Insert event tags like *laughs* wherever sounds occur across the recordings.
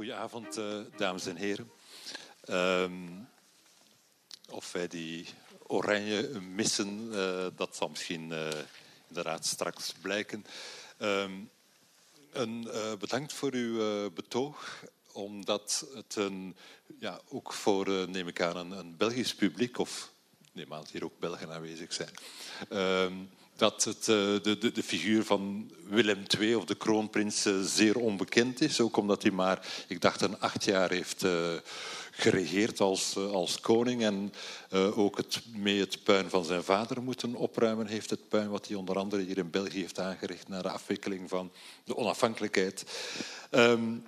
Goedenavond, uh, dames en heren. Um, of wij die oranje missen, uh, dat zal misschien uh, inderdaad straks blijken. Um, een, bedankt voor uw betoog, omdat het een, ja, ook voor, neem ik aan, een, een Belgisch publiek, of neem aan dat hier ook Belgen aanwezig zijn, um, dat het, eh, de, de, de, figuur van Willem II of de kroonprins eh, zeer onbekend is. Ook omdat hij maar, ik dacht, een acht jaar heeft uh, geregeerd als, als koning. En ook het, mee het puin van zijn vader moeten opruimen heeft. Het puin wat hij onder andere hier in België heeft aangericht na de afwikkeling van de onafhankelijkheid. Um,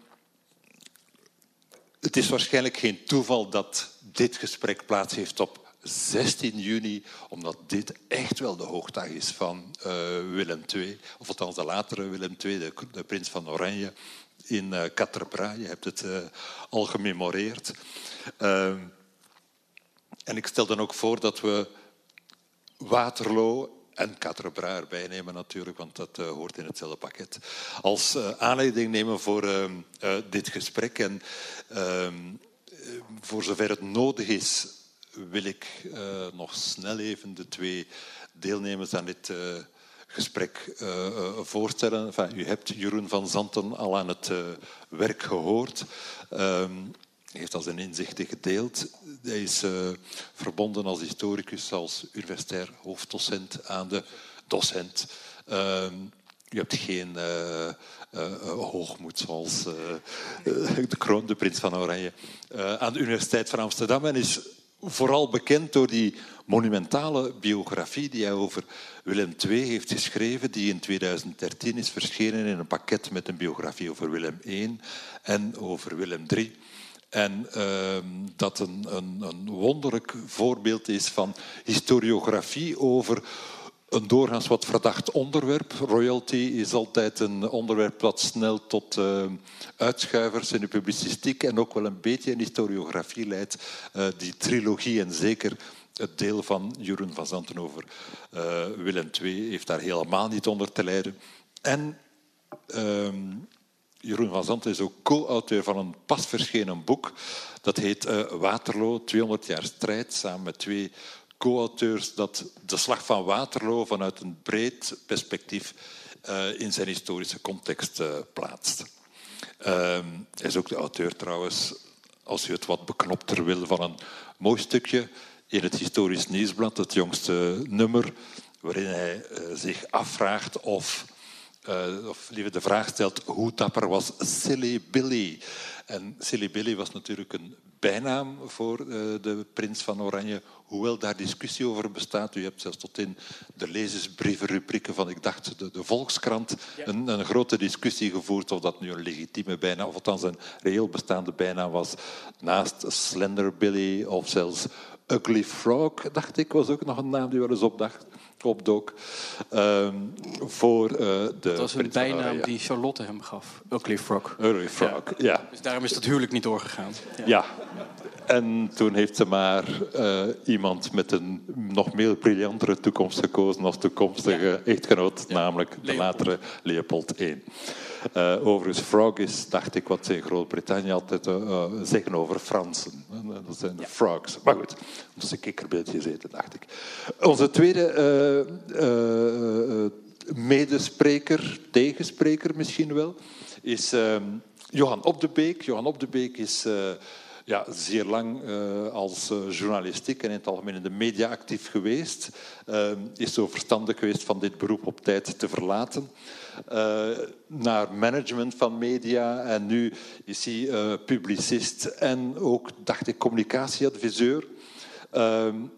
het is waarschijnlijk geen toeval dat dit gesprek plaats heeft op 16 juni, omdat dit echt wel de hoogdag is van uh, Willem II, of althans de latere Willem II, de, prins van Oranje, in uh, Je hebt het uh, al gememoreerd. En ik stel dan ook voor dat we Waterloo en Quatre erbij nemen natuurlijk, want dat hoort in hetzelfde pakket. Als aanleiding nemen voor dit gesprek. En ehm, voor zover het nodig is, wil ik uh, nog snel even de twee deelnemers aan dit uh, gesprek uh, voorstellen. U hebt Jeroen van Zanten al aan het werk gehoord. Um, hij heeft al zijn inzichten gedeeld. Hij is verbonden als historicus, als universitair hoofddocent aan de docent. Um, u hebt geen hoogmoed zoals de kroon, de prins van Oranje, aan de Universiteit van Amsterdam en is vooral bekend door die monumentale biografie die hij over Willem II heeft geschreven, die in 2013 is verschenen in een pakket met een biografie over Willem I en over Willem III. En uh, dat een, een, een wonderlijk voorbeeld is van historiografie over een doorgaans wat verdacht onderwerp. Royalty is altijd een onderwerp dat snel tot uh, uitschuivers in de publicistiek en ook wel een beetje in historiografie leidt. Uh, die trilogie en zeker het deel van Jeroen van Zanten over uh, Willem II heeft daar helemaal niet onder te lijden. En ehm, Jeroen van Zanten is ook co-auteur van een pas verschenen boek. Dat heet Waterloo, 200 jaar strijd, samen met twee co-auteurs dat de slag van Waterloo vanuit een breed perspectief uh, in zijn historische context uh, plaatst. Uh, hij is ook de auteur trouwens, als u het wat beknopter wil, van een mooi stukje in het Historisch Nieuwsblad, het jongste nummer, waarin hij eh, zich afvraagt of, of liever de vraag stelt, hoe dapper was Silly Billy? En Silly Billy was natuurlijk een bijnaam voor uh, de prins van Oranje, hoewel daar discussie over bestaat. U hebt zelfs tot in de lezersbrievenrubrieken van, ik dacht, de, de Volkskrant, een, een, grote discussie gevoerd of dat nu een legitieme bijnaam, of althans een reëel bestaande bijnaam was, naast Slender Billy of zelfs Ugly Frog, dacht ik, was ook nog een naam die wel eens opdacht opdook. Um, voor uh, de. Dat was een bijnaam die Charlotte hem gaf. Ugly Frog. Ugly Frog, ja. ja. Dus daarom is dat huwelijk niet doorgegaan. Ja. ja. En toen heeft ze maar uh, iemand met een nog meer briljantere toekomst gekozen als toekomstige ja. echtgenoot, namelijk de latere Leopold I. Uh, overigens, frog is, dacht ik, wat ze in Groot-Brittannië altijd uh, zeggen over Fransen. Dat zijn ja. frogs. Maar goed, dat is een kikkerbeeldje zitten, dacht ik. Onze tweede medespreker, tegenspreker misschien wel, is Johan Op de Beek. Johan Op de Beek is ja, zeer lang uh, als uh, journalistiek en in het algemeen in de media actief geweest. Uh, is zo verstandig geweest van dit beroep op tijd te verlaten. naar management van media en nu is hij publicist en ook, dacht ik, communicatieadviseur.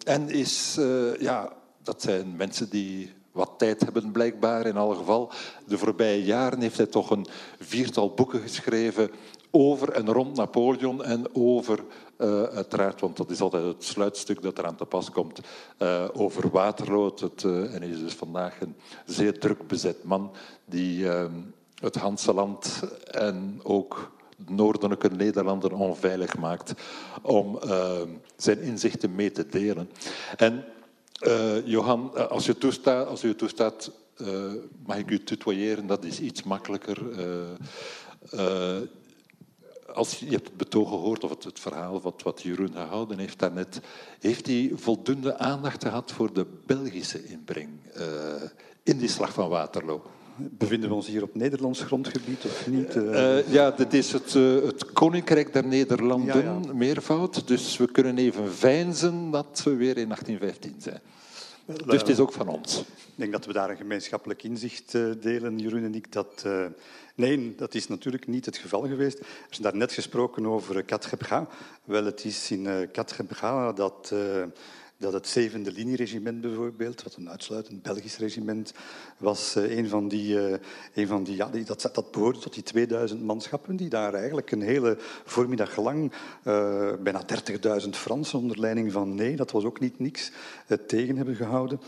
en is, ja, dat zijn mensen die wat tijd hebben blijkbaar in alle geval. De voorbije jaren heeft hij toch een viertal boeken geschreven over en rond Napoleon en over, uh, uiteraard, want dat is altijd het sluitstuk dat eraan te pas komt, uh, over Waterloo. Het, uh, en hij is dus vandaag een zeer druk bezet man die het Hanseland en ook noordelijke Nederlanden onveilig maakt om zijn inzichten mee te delen. En Johan, als je toestaat, als u toestaat mag ik u tutoyeren, dat is iets makkelijker als je hebt het betoog gehoord, of het, het verhaal wat, wat Jeroen gehouden heeft daarnet, heeft hij voldoende aandacht gehad voor de Belgische inbreng uh, in die slag van Waterloo? Bevinden we ons hier op Nederlands grondgebied of niet? Uh, ja, dit is het, het Koninkrijk der Nederlanden, meervoud. Dus we kunnen even veinzen dat we weer in 1815 zijn. Dus het is ook van ons. Ik denk dat we daar een gemeenschappelijk inzicht delen, Jeroen en ik, dat Nee, dat is natuurlijk niet het geval geweest. Er is daar net gesproken over Katgebra. Wel, het is in Katgebra eh, dat, uh, dat het zevende linieregiment bijvoorbeeld, wat een uitsluitend Belgisch regiment was, uh, een van die, uh, een van die, ja, dat, dat behoorde tot die 2000 manschappen die daar eigenlijk een hele voormiddag lang, bijna 30.000 Fransen onder leiding van Nee, dat was ook niet niks, tegen hebben gehouden.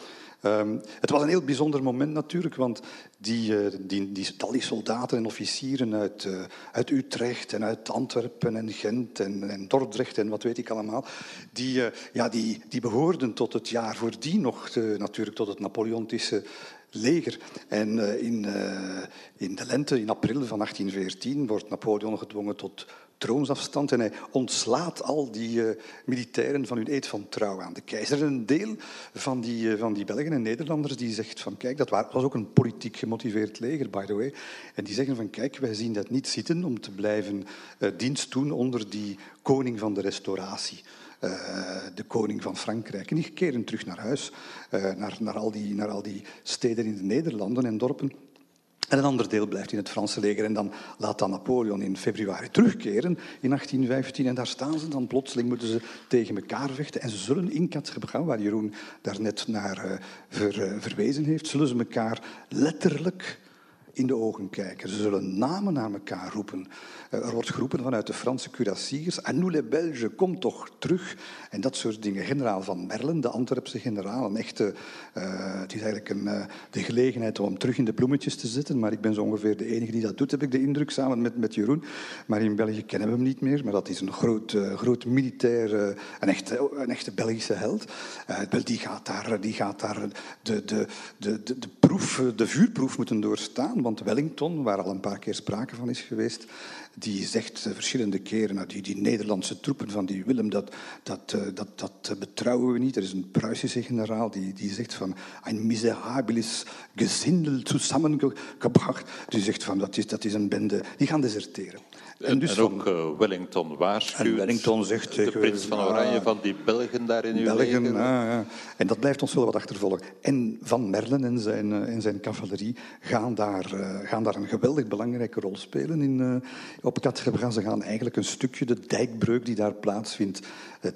Um, het was een heel bijzonder moment natuurlijk, want die, uh, die, die, al die soldaten en officieren uit, uh, uit Utrecht en uit Antwerpen en Gent en, en Dordrecht en wat weet ik allemaal, die, uh, ja, die, die behoorden tot het jaar voordien nog natuurlijk tot het Napoleontische leger. En in, in de lente, in april van 1814, wordt Napoleon gedwongen tot troonsafstand en hij ontslaat al die uh, militairen van hun eed van trouw aan de keizer. En een deel van die, uh, van die Belgen en Nederlanders die zegt van kijk, dat was ook een politiek gemotiveerd leger, by the way. En die zeggen van kijk, wij zien dat niet zitten om te blijven uh, dienst doen onder die koning van de restauratie. De koning van Frankrijk. En die keren terug naar huis, naar, naar, al die, naar al die steden in de Nederlanden en dorpen. En een ander deel blijft in het Franse leger. En dan laat dan Napoleon in februari terugkeren in 1815. En daar staan ze dan plotseling, moeten ze tegen elkaar vechten. En ze zullen in Katgebrouw, waar Jeroen daarnet naar ver, uh, verwezen heeft, zullen ze elkaar letterlijk in de ogen kijken. Ze zullen namen naar elkaar roepen. Eh, er wordt geroepen vanuit de Franse cuirassiers, à nous les Belges, kom toch terug. En dat soort dingen. Generaal van Merlen, de Antwerpse generaal, een echte... Uh, het is eigenlijk een, uh, de gelegenheid om terug in de bloemetjes te zetten, maar ik ben zo ongeveer de enige die dat doet, heb ik de indruk, samen met, met Jeroen. Maar in België kennen we hem niet meer, maar dat is een groot, groot militair, een, echte, een echte Belgische held. die gaat daar, die gaat daar de, de, de, de, de, proef, de vuurproef moeten doorstaan, want Wellington, waar al een paar keer sprake van is geweest, die zegt verschillende keren, nou, die, Nederlandse troepen van die Willem, dat, dat, dat, dat betrouwen we niet. Er is een Pruisische generaal die, die zegt van een miserabilis gezindel samengebracht. Die zegt van dat is, dat is een bende, die gaan deserteren. En, dus en ook van, uh, Wellington waarschuwt. En Wellington zegt de prins van Oranje ah, van die Belgen daar in uw Belgen, leger. Ah, ja. En dat blijft ons wel wat achtervolgen. En Van Merlen en zijn, en zijn cavalerie gaan daar, gaan daar een geweldig belangrijke rol spelen in, op Katgebra. Ze gaan eigenlijk een stukje de dijkbreuk die daar plaatsvindt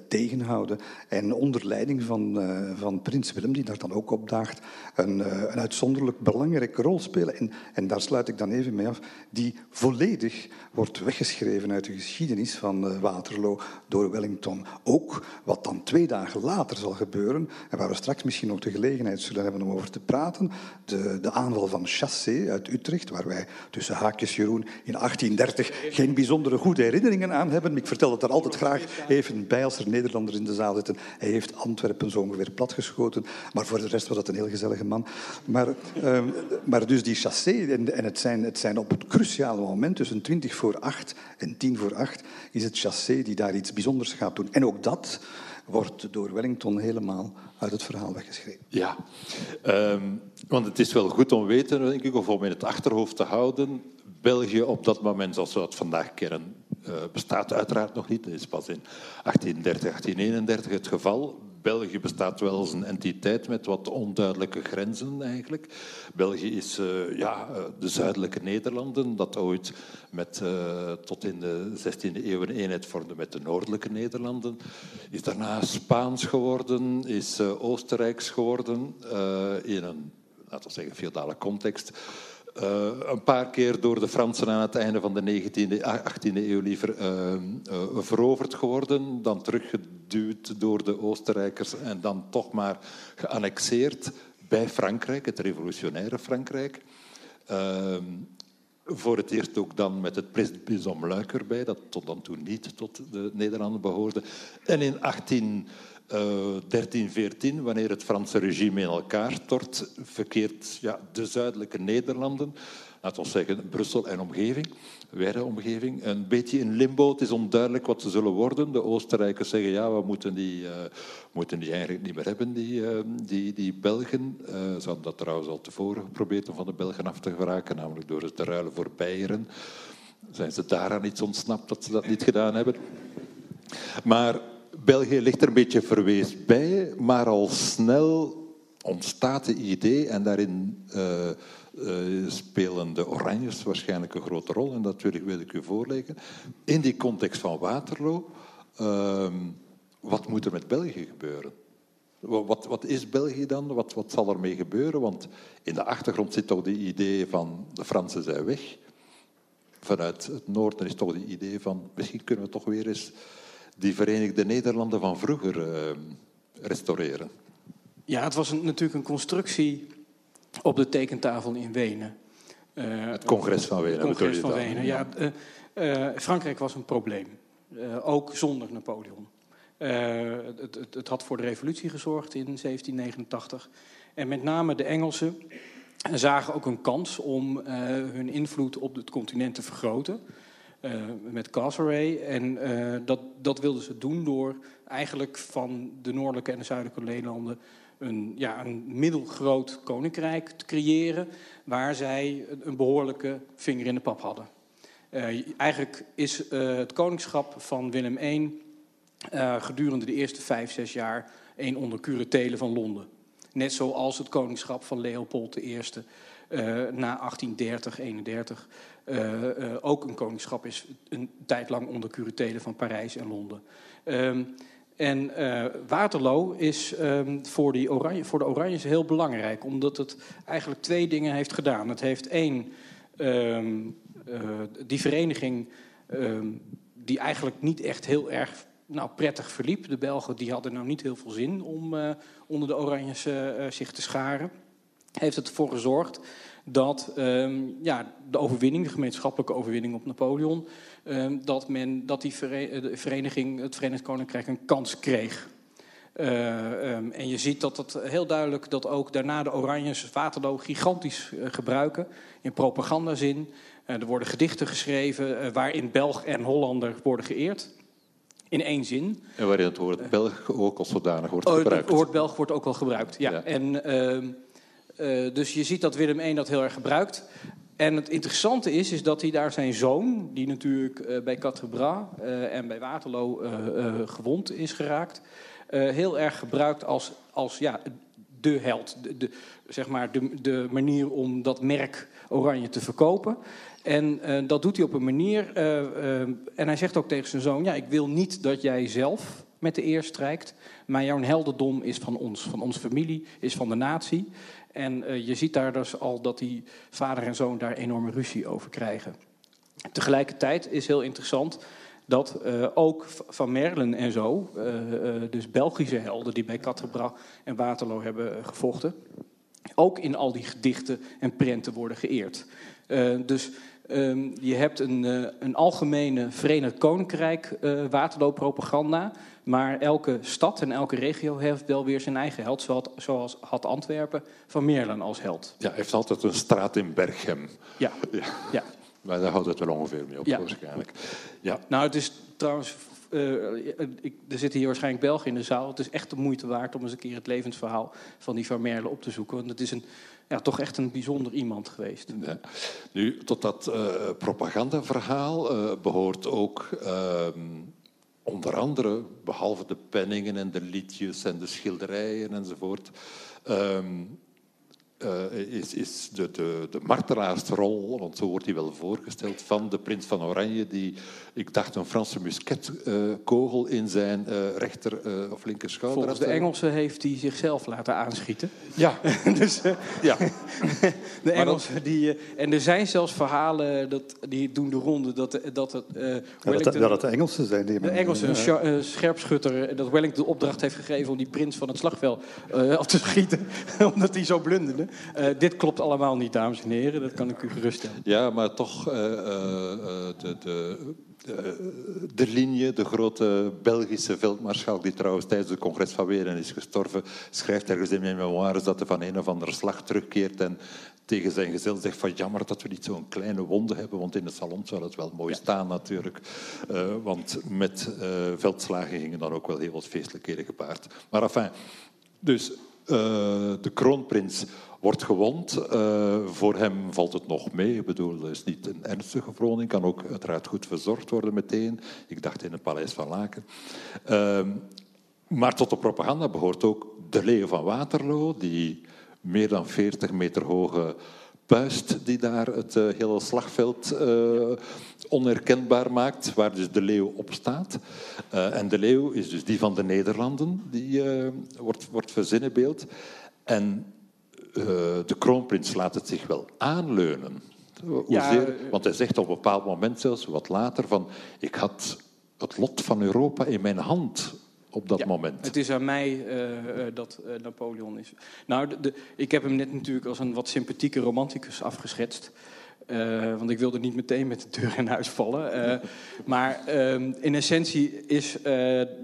tegenhouden. En onder leiding van, van prins Willem, die daar dan ook opdaagt, een, een uitzonderlijk belangrijke rol spelen. En, en daar sluit ik dan even mee af, die volledig wordt weggeschreven uit de geschiedenis van Waterloo door Wellington. Ook wat dan twee dagen later zal gebeuren, en waar we straks misschien nog de gelegenheid zullen hebben om over te praten, de, de aanval van Chassé uit Utrecht, waar wij tussen haakjes Jeroen in 1830 geen bijzondere goede herinneringen aan hebben. Ik vertel het er altijd graag even bij als er Nederlanders in de zaal zitten. Hij heeft Antwerpen zo ongeveer platgeschoten, maar voor de rest was dat een heel gezellige man. Maar, uh, maar dus die Chassé, en, en het, zijn, het zijn op het cruciale moment, tussen 20 voor 8 en 10 voor 8, is het Chassé die daar iets bijzonders gaat doen. En ook dat wordt door Wellington helemaal uit het verhaal weggeschreven. Ja, um, want het is wel goed om weten, denk ik, of om in het achterhoofd te houden. België op dat moment, zoals we dat vandaag kennen, uh, bestaat uiteraard nog niet. Dat is pas in 1830, 1831 het geval. België bestaat wel als een entiteit met wat onduidelijke grenzen eigenlijk. België is uh, ja, de zuidelijke Nederlanden, dat ooit met, tot in de 16e eeuw een eenheid vormde met de noordelijke Nederlanden. Is daarna Spaans geworden, is uh, Oostenrijks geworden in een, laten we zeggen, feudale context. Uh, een paar keer door de Fransen aan het einde van de 19e, 18e eeuw liever uh, uh, veroverd geworden, dan teruggeduwd door de Oostenrijkers en dan toch maar geannexeerd bij Frankrijk, het revolutionaire Frankrijk. Ehm, voor het eerst ook dan met het Prins Luik erbij, dat tot dan toe niet tot de Nederlanden behoorde. En in 18 1314, uh, wanneer het Franse regime in elkaar stort, verkeert ja, de zuidelijke Nederlanden laten we zeggen, Brussel en omgeving, wijde omgeving, een beetje in limbo. Het is onduidelijk wat ze zullen worden. De Oostenrijkers zeggen, ja, we moeten die, uh, moeten die eigenlijk niet meer hebben, die, uh, die, die Belgen. Uh, ze hadden dat trouwens al tevoren geprobeerd om van de Belgen af te geraken, namelijk door ze te ruilen voor Beieren. Zijn ze daaraan iets ontsnapt dat ze dat niet gedaan hebben? Maar België ligt er een beetje verwees bij, maar al snel ontstaat het idee en daarin uh, uh, spelen de Oranjes waarschijnlijk een grote rol. En dat wil ik, u voorleggen. In die context van Waterloo, uh, wat moet er met België gebeuren? Wat, wat, is België dan? Wat, wat zal ermee gebeuren? Want in de achtergrond zit toch die idee van de Fransen zijn weg. Vanuit het noorden is toch die idee van misschien kunnen we toch weer eens die Verenigde Nederlanden van vroeger uh, restaureren. Ja, het was een, natuurlijk een constructie op de tekentafel in Wenen. Uh, het congres van Wenen. Het congres van Wenen, ja. Uh, Frankrijk was een probleem. ook zonder Napoleon. Het, het, het, had voor de revolutie gezorgd in 1789. En met name de Engelsen zagen ook een kans om hun invloed op het continent te vergroten. Uh, met Castlereagh. En uh, dat, dat wilden ze doen door eigenlijk van de noordelijke en de zuidelijke Nederlanden een, ja, een middelgroot koninkrijk te creëren, waar zij een behoorlijke vinger in de pap hadden. Uh, eigenlijk is het koningschap van Willem I gedurende de eerste vijf, zes jaar één onder van Londen. Net zoals het koningschap van Leopold I na 1830, 31 uh, uh, ook een koningschap is een tijd lang onder curatele van Parijs en Londen. Um, en uh, Waterloo is um, voor, die oranje, voor de Oranjes heel belangrijk, omdat het eigenlijk twee dingen heeft gedaan. Het heeft één, um, die vereniging die eigenlijk niet echt heel erg nou, prettig verliep. De Belgen die hadden nou niet heel veel zin om onder de Oranjes zich te scharen. Heeft het ervoor gezorgd dat um, ja, de overwinning, de gemeenschappelijke overwinning op Napoleon, um, dat, men, dat die vereniging, het Verenigd Koninkrijk, een kans kreeg. Uh, um, en je ziet dat het heel duidelijk dat ook daarna de Oranjes Waterloo gigantisch uh, gebruiken in propagandazin. Uh, er worden gedichten geschreven waarin Belg en Hollander worden geëerd. In één zin. En waarin het woord Belg ook als zodanig wordt gebruikt. Het woord Belg wordt ook wel gebruikt, ja. ja. En uh, dus je ziet dat Willem I dat heel erg gebruikt. En het interessante is, is dat hij daar zijn zoon, die natuurlijk uh, bij Quatre-Bras uh, en bij Waterloo gewond is geraakt, heel erg gebruikt als, als ja, de held. De, de zeg maar de, de, manier om dat merk Oranje te verkopen. En dat doet hij op een manier. en hij zegt ook tegen zijn zoon: Ja, ik wil niet dat jij zelf met de eer strijkt. Maar jouw heldendom is van ons, van onze familie, is van de natie. En uh, je ziet daar dus al dat die vader en zoon daar enorme ruzie over krijgen. Tegelijkertijd is heel interessant dat uh, ook Van Merlen en zo, uh, dus Belgische helden die bij Catrebra en Waterloo hebben gevochten, ook in al die gedichten en prenten worden geëerd. dus um, je hebt een, een algemene Verenigd Koninkrijk Waterloo-propaganda, maar elke stad en elke regio heeft wel weer zijn eigen held. Zoals had Antwerpen van Meerlen als held. Ja, heeft altijd een straat in Berchem. Ja. *laughs* ja. ja. Maar daar houdt het wel ongeveer mee op, ja. waarschijnlijk. Ja. Nou, het is trouwens... Uh, ik, er zitten hier waarschijnlijk Belgen in de zaal. Het is echt de moeite waard om eens een keer het levensverhaal van die Van Merle op te zoeken. Want het is een, ja, toch echt een bijzonder iemand geweest. Ja. Nu, tot dat uh, propagandaverhaal behoort ook ehm, onder andere, behalve de penningen en de liedjes en de schilderijen enzovoort, um, uh, is, is de, de, de martelaarsrol, want zo wordt hij wel voorgesteld, van de prins van Oranje, die, ik dacht, een Franse musketkogel uh, in zijn uh, rechter of linker schouder Volgens de Engelsen heeft hij zichzelf laten aanschieten. Ja. *laughs* dus, ja. *laughs* de Engelsen, die, en er zijn zelfs verhalen, dat, die doen de ronde, dat, dat, het, ja, dat, dat het de Engelsen zijn. Die de Engelsen, een scherpschutter, dat Wellington de opdracht heeft gegeven om die prins van het slagveld af te schieten, *laughs* omdat hij zo blunderde. Uh, dit klopt allemaal niet, dames en heren. Dat kan ik u geruststellen. Ja, maar toch, uh, uh, de, de, de Ligne, de grote Belgische veldmaarschalk, die trouwens tijdens het congres van Wenen is gestorven, schrijft ergens in mijn memoires dat hij van een of andere slag terugkeert en tegen zijn gezel zegt van jammer dat we niet zo'n kleine wonde hebben, want in de salon zou het wel mooi staan natuurlijk. Uh, want met uh, veldslagen gingen dan ook wel heel wat feestelijkheden gepaard. Maar enfin, dus uh, de kroonprins wordt gewond. voor hem valt het nog mee. Ik bedoel, het is niet een ernstige verwonding. Kan ook uiteraard goed verzorgd worden meteen. Ik dacht in het paleis van Laken. Ehm, maar tot de propaganda behoort ook de leeuw van Waterloo, die meer dan 40 meter hoge puist die daar het uh, hele slagveld uh, onherkenbaar maakt, waar dus de leeuw op staat. En de leeuw is dus die van de Nederlanden, die wordt, wordt verzinnenbeeld. En de kroonprins laat het zich wel aanleunen. Ja, want hij zegt op een bepaald moment zelfs, wat later, van ik had het lot van Europa in mijn hand op dat moment. Het is aan mij uh, dat uh, Napoleon is. Nou, de, ik heb hem net natuurlijk als een wat sympathieke romanticus afgeschetst. Uh, want ik wilde niet meteen met de deur in huis vallen. *laughs* maar ehm, in essentie is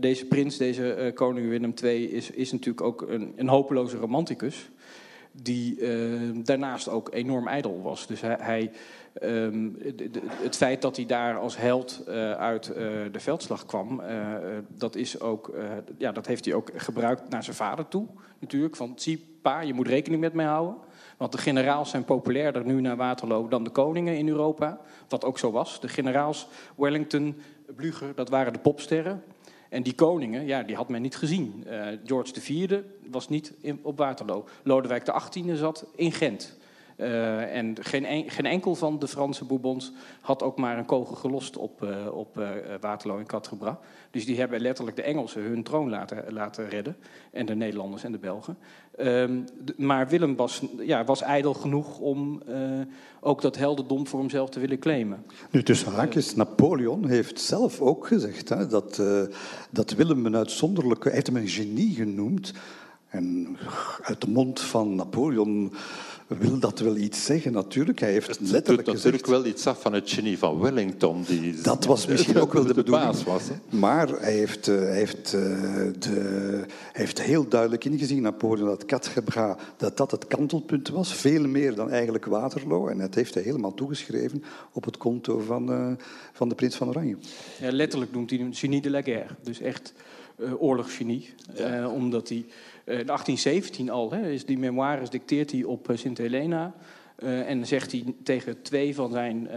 deze prins, deze koning Willem II, is, is natuurlijk ook een, een hopeloze romanticus. Die daarnaast ook enorm ijdel was. Dus hij, Um, het feit dat hij daar als held uh, uit uh, de veldslag kwam, uh, dat, is ook, ja, dat heeft hij ook gebruikt naar zijn vader toe. Natuurlijk, van zie pa, je moet rekening met mij houden. Want de generaals zijn populairder nu naar Waterloo dan de koningen in Europa. Wat ook zo was. De generaals Wellington, Blücher, dat waren de popsterren. En die koningen, ja, die had men niet gezien. George IV was niet in, op Waterloo. Lodewijk XVIII zat in Gent. Uh, en geen, geen, enkel van de Franse Bourbons had ook maar een kogel gelost op, uh, op uh, Waterloo en Quatre Dus die hebben letterlijk de Engelsen hun troon laten, laten redden. En de Nederlanders en de Belgen. Ehm, maar Willem was, ja, was ijdel genoeg om ook dat heldendom voor hemzelf te willen claimen. Nu, tussen haakjes, Napoleon heeft zelf ook gezegd hè, dat, dat Willem een uitzonderlijke... Hij heeft hem een genie genoemd. En uit de mond van Napoleon wil dat wel iets zeggen, natuurlijk. Hij heeft het letterlijk doet natuurlijk wel iets af van het genie van Wellington. Die dat was *laughs* misschien ook wel de, de bedoeling. Was, maar hij heeft, uh, heeft, uh, de, heeft heel duidelijk ingezien, Napoleon, dat Catgebra dat dat het kantelpunt was. Veel meer dan eigenlijk Waterloo. En dat heeft hij helemaal toegeschreven op het konto van, uh, van de prins van Oranje. Ja, letterlijk noemt hij hem genie de la guerre. Dus echt oorlogsgenie. Ja. omdat hij... Eh, in 1817 al, hè, is die memoires dicteert hij op eh, Sint Helena. Uh, en zegt hij tegen twee van zijn,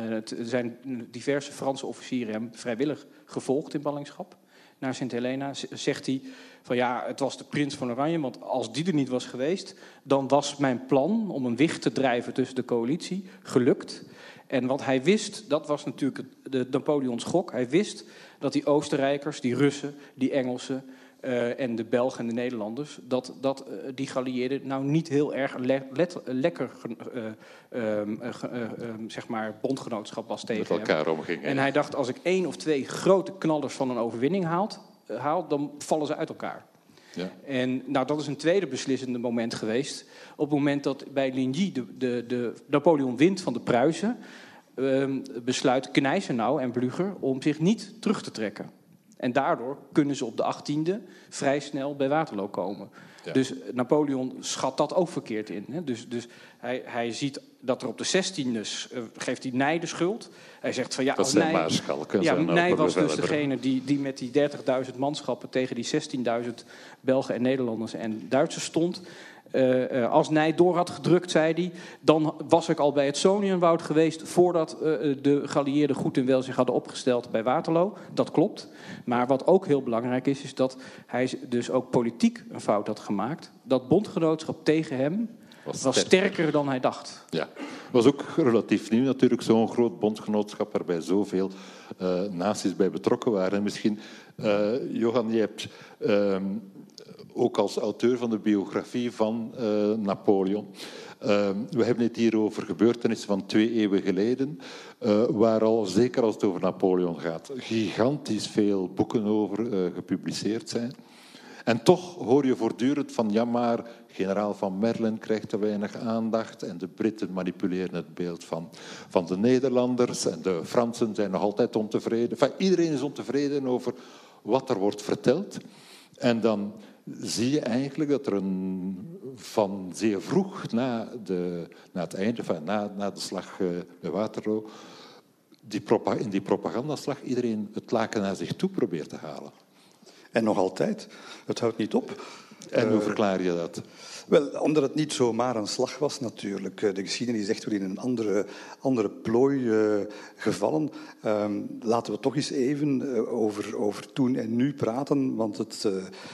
zijn diverse Franse officieren hem vrijwillig gevolgd in ballingschap naar Sint Helena. Zegt hij van ja, het was de prins van Oranje, want als die er niet was geweest, dan was mijn plan om een wicht te drijven tussen de coalitie gelukt. En wat hij wist, dat was natuurlijk de Napoleons gok. Hij wist dat die Oostenrijkers, die Russen, die Engelsen, uh, en de Belgen en de Nederlanders, dat, dat uh, die geallieerden nou niet heel erg le let, lekker uh, zeg maar bondgenootschap was tegen Met elkaar hem. omgingen. En hij dacht, als ik één of twee grote knallers van een overwinning haalt, haal, dan vallen ze uit elkaar. Ja. En nou, dat is een tweede beslissende moment geweest. Op het moment dat bij Ligny de, de, de Napoleon wint van de Pruisen, ehm, besluit Kneisenau en Blücher om zich niet terug te trekken. En daardoor kunnen ze op de 18e vrij snel bij Waterloo komen. Dus Napoleon schat dat ook verkeerd in. Hè? Dus, dus hij, hij ziet dat er op de 16e uh, geeft hij Nij de schuld. Hij zegt van ja, dat als Nij, ja, Nij was dus degene die, die met die 30.000 manschappen tegen die 16.000 Belgen en Nederlanders en Duitsers stond. Uh, als Nij door had gedrukt, zei hij, dan was ik al bij het Sonienwoud geweest voordat uh, de geallieerden goed en wel zich hadden opgesteld bij Waterloo. Dat klopt. Maar wat ook heel belangrijk is, is dat hij dus ook politiek een fout had gemaakt. Dat bondgenootschap tegen hem was, was sterker. dan hij dacht. Ja, het was ook relatief nieuw natuurlijk, zo'n groot bondgenootschap waarbij zoveel uh, naties bij betrokken waren. misschien, Johan, je hebt ehm, ook als auteur van de biografie van uh, Napoleon. Uh, we hebben het hier over gebeurtenissen van twee eeuwen geleden, uh, waar al, zeker als het over Napoleon gaat, gigantisch veel boeken over gepubliceerd zijn. En toch hoor je voortdurend van ja maar, generaal van Merlen krijgt te weinig aandacht en de Britten manipuleren het beeld van, van de Nederlanders en de Fransen zijn nog altijd ontevreden. Iedereen is ontevreden over wat er wordt verteld. En dan zie je eigenlijk dat er een, van zeer vroeg na, de, na het einde, van, na, na de slag uh, bij Waterloo, die, in die propagandaslag iedereen het laken naar zich toe probeert te halen. En nog altijd. Het houdt niet op. En hoe eh, verklaar je dat? Wel, omdat het niet zomaar een slag was natuurlijk. Eh, de geschiedenis is echt weer in een andere, andere plooi uh, gevallen. Um, laten we toch eens even uh, over, over toen en nu praten. Want het,